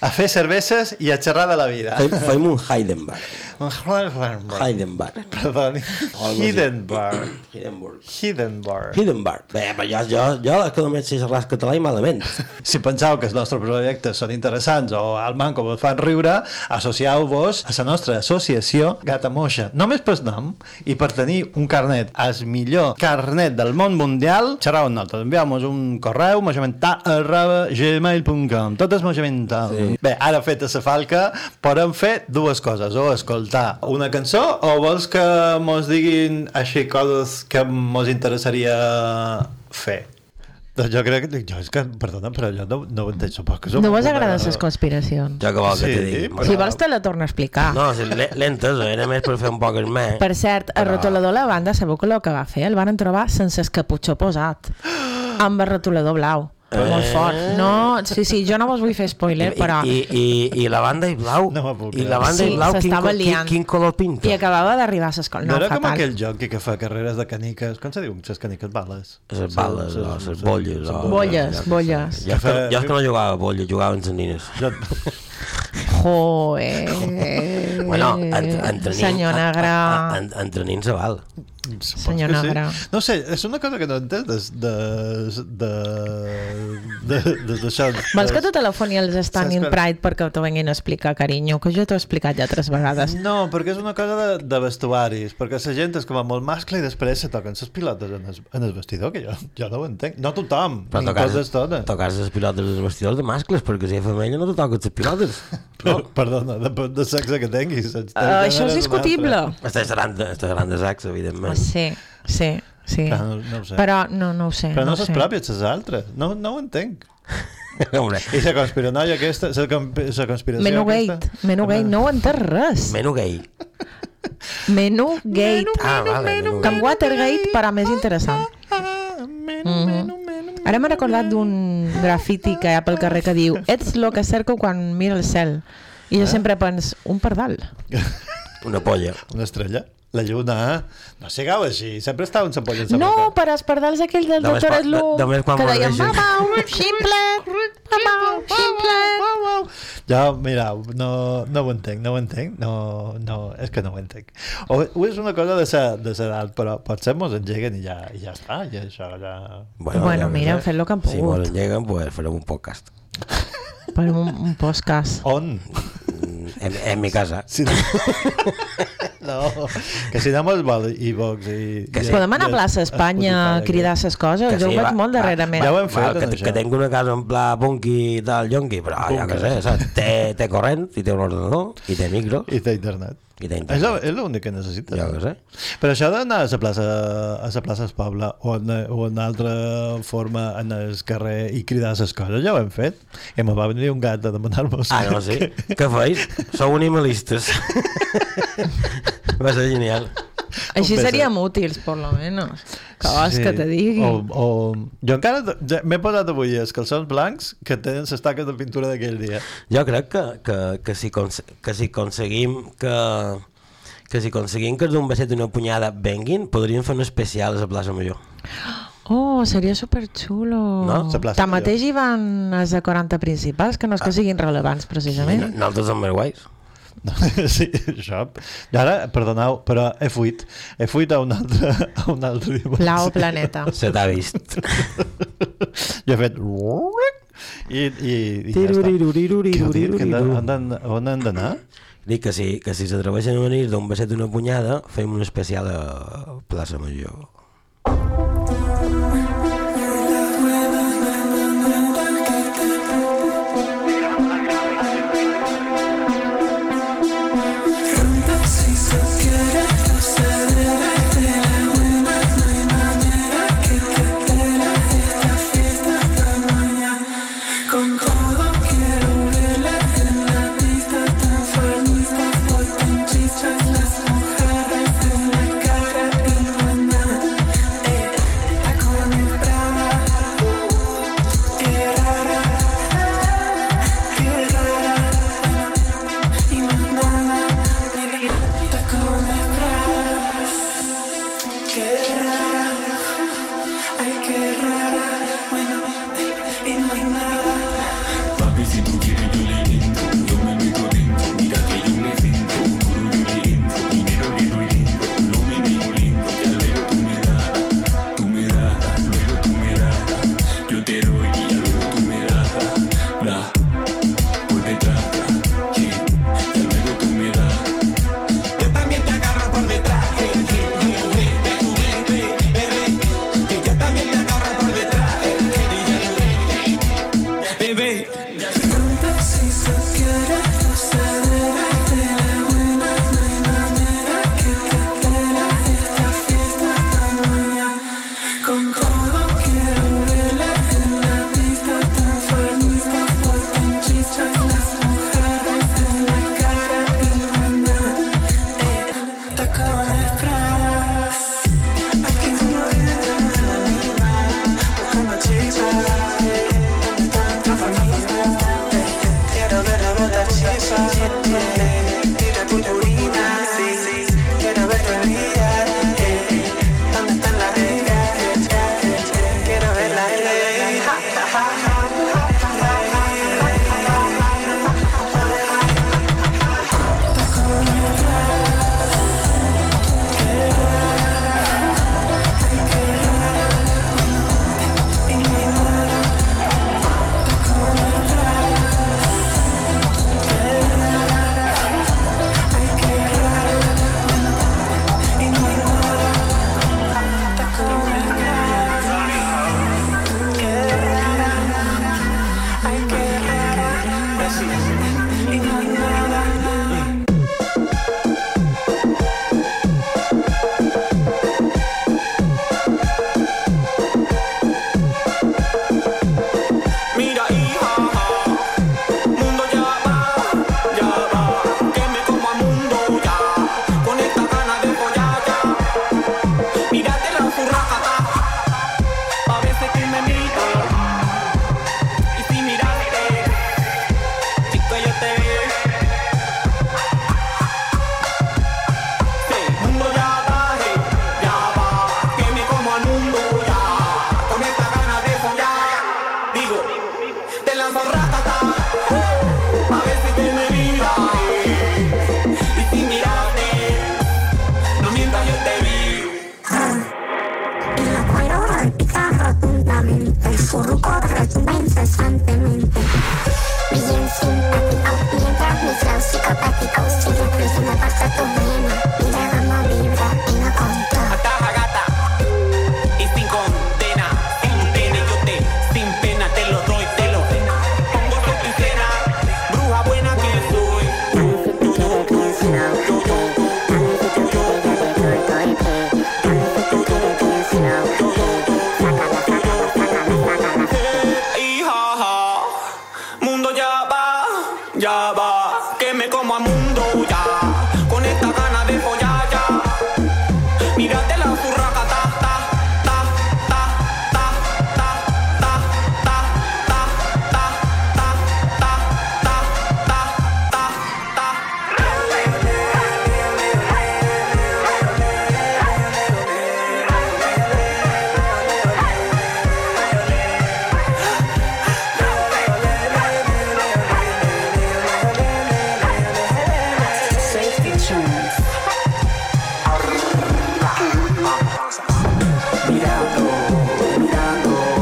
C: a fer cerveses i a xerrar de la vida.
D: Fem, fem un Heidenberg.
C: Un Heidenberg.
D: Heidenberg.
C: Perdoni.
D: així.
C: Hindenburg.
D: Hindenburg.
C: Hindenburg.
D: Hindenburg. Bé, però jo, jo, jo és que només sé xerrar català i malament.
C: Si penseu que els nostres projectes són interessants o al manco vos fan riure, associeu-vos a la nostra associació Gata Moixa. Només per nom i per tenir un carnet, el millor carnet del món mundial, xerrau amb nosaltres. Envieu-nos un correu, mojamental arroba gmail.com. Tot és mojamental. Sí. Bé, ara feta la falca, podem fer dues coses, o escoltar una cançó o vols que mos diguin així coses que mos interessaria fer. Doncs jo crec que... Jo és que, perdona, però jo no, no ho entenc, suposo que...
E: No vos
C: una-
E: agraden les conspiracions?
D: Jo que vol que
C: Sí,
D: te digui.
C: però-
E: Si vols te la torno a explicar.
D: No, si entès, era més per fer un poc el més.
E: Per cert, el
D: Però-
E: rotulador la banda, sabeu que el que va fer? El van trobar sense el caputxó posat. Amb el rotulador blau.
D: Eh.
E: Molt fort. No, sí, sí, jo no vos vull fer spoiler, però...
D: I, i, i, i la banda i blau,
C: No
D: i la banda
E: Sí,
D: i blau, quin, co- quin, quin color pinta?
E: I acabava d'arribar a l'escola.
C: No,
E: No,
C: era com
E: fatal.
C: aquell jockey que fa carreres de caniques. Com se diu? Les caniques bales.
D: Les bales, o les bolles. o-
E: Bolles, bolles.
D: Jo és que, jo és que no jugava a bolles, jugava amb les nines.
C: Jo...
E: Joder.
D: Bueno, entre, entre nins...
E: Senyor Negre.
D: a- a- a- Entre nins se val.
E: Senyor
C: que sí. No sé, és una cosa que no entenc de... de... de... de... de d'això.
E: Vols que t'ho telefoni als Standing
C: Saps que-
E: Pride perquè t'ho venguin a explicar, carinyo? Que jo t'ho he explicat ja tres vegades.
C: No, perquè és una cosa de, de vestuaris, perquè la gent és com a molt mascle i després se toquen les pilotes en el, en el vestidor, que jo, jo no ho entenc. No tothom,
D: Però
C: ni
D: tocar,
C: coses totes.
D: tocar les pilotes dels vestidors de mascles, perquè si és femella no te toques les pilotes. [laughs]
C: No, perdona, depèn del sexe que tinguis.
E: Uh, això és discutible.
D: Estàs parlant de, estàs parlant de sexe, evidentment.
E: Sí, sí, sí.
C: Ah, no, no ho sé.
E: Però no, no ho sé.
C: Però no, no les pròpies, les altres. No, no ho entenc. [laughs] I la conspiranoia aquesta, la, la conspiració
E: Menugate,
C: aquesta...
E: Menugate, no ho entès res.
D: menú gay.
E: Menugate.
D: Ah, vale,
E: Com Watergate, però més interessant. Mhm. Ara m'he recordat d'un grafiti que hi ha pel carrer que diu Ets lo que cerco quan miro el cel. I jo sempre pens, un pardal.
D: Una polla.
C: Una estrella. La lluna, eh? No sigueu així, sempre estava un sapoll en
E: No, per als pardals aquell del
D: Només
E: doctor
D: quan
E: que deien,
D: mordeixen.
E: mama, ximple, mama, ximple.
C: Jo, mira, no, no ho entenc, no ho entenc, no, no, és que no ho entenc. O, o és una cosa de sa, de sa edat, però potser mos engeguen i ja, i ja està, i això ja...
E: Bueno,
D: ja
E: mira,
D: sé.
E: fet lo que han
D: Si
E: pogut.
D: volen lleguen, pues farem un podcast.
E: Per un, un podcast.
C: On?
D: En, en mi casa.
C: Sí, no. [laughs] no, que si anem al vol i Vox i...
D: Que sí.
E: Podem anar a plaça Espanya a cridar ses coses?
D: Que
E: jo ho
D: sí,
E: veig
D: va,
E: molt
D: va.
E: darrerament.
C: Ja ho hem fet,
D: Val, que,
C: això.
D: que tinc una casa en pla punky i tal, yonqui, però ja que sé, saps? Té, té corrent, i té un ordenador, i té micro,
C: I té internet.
D: I
C: És l'únic que necessites.
D: Jo que sé.
C: Però això d'anar a la plaça, a la plaça Espobla o en, o en altra forma en el carrer i cridar les coses, ja ho hem fet. I me va venir un gat a demanar-nos
D: Ah, no, sí? Què feis? Sou animalistes. [laughs] Va ser genial.
E: Així seríem útils, per lo menos. Que vols que te digui?
C: O, o... Jo encara ja m'he posat avui els calçons blancs que tenen les taques de pintura d'aquell dia.
D: Jo crec que, que, que, si, que si aconseguim que, que si aconseguim que els d'un beset i una punyada venguin, podríem fer un especial a la plaça Major.
E: Oh, seria superxulo.
D: No? La plaça
E: Tanmateix hi van els de 40 principals, que no és que siguin rellevants, precisament.
D: Nosaltres som més guais. [laughs]
C: sí, això. I ara, perdoneu, però he fuit. He fuit a un altre, a un altre dimensió.
E: Blau planeta. [laughs]
D: Se t'ha vist.
C: Jo he fet... I, i, i ja està. Que On han d'anar?
D: Dic que si, que si s'atreveixen a venir d'un beset i una punyada, fem un especial a plaça Major.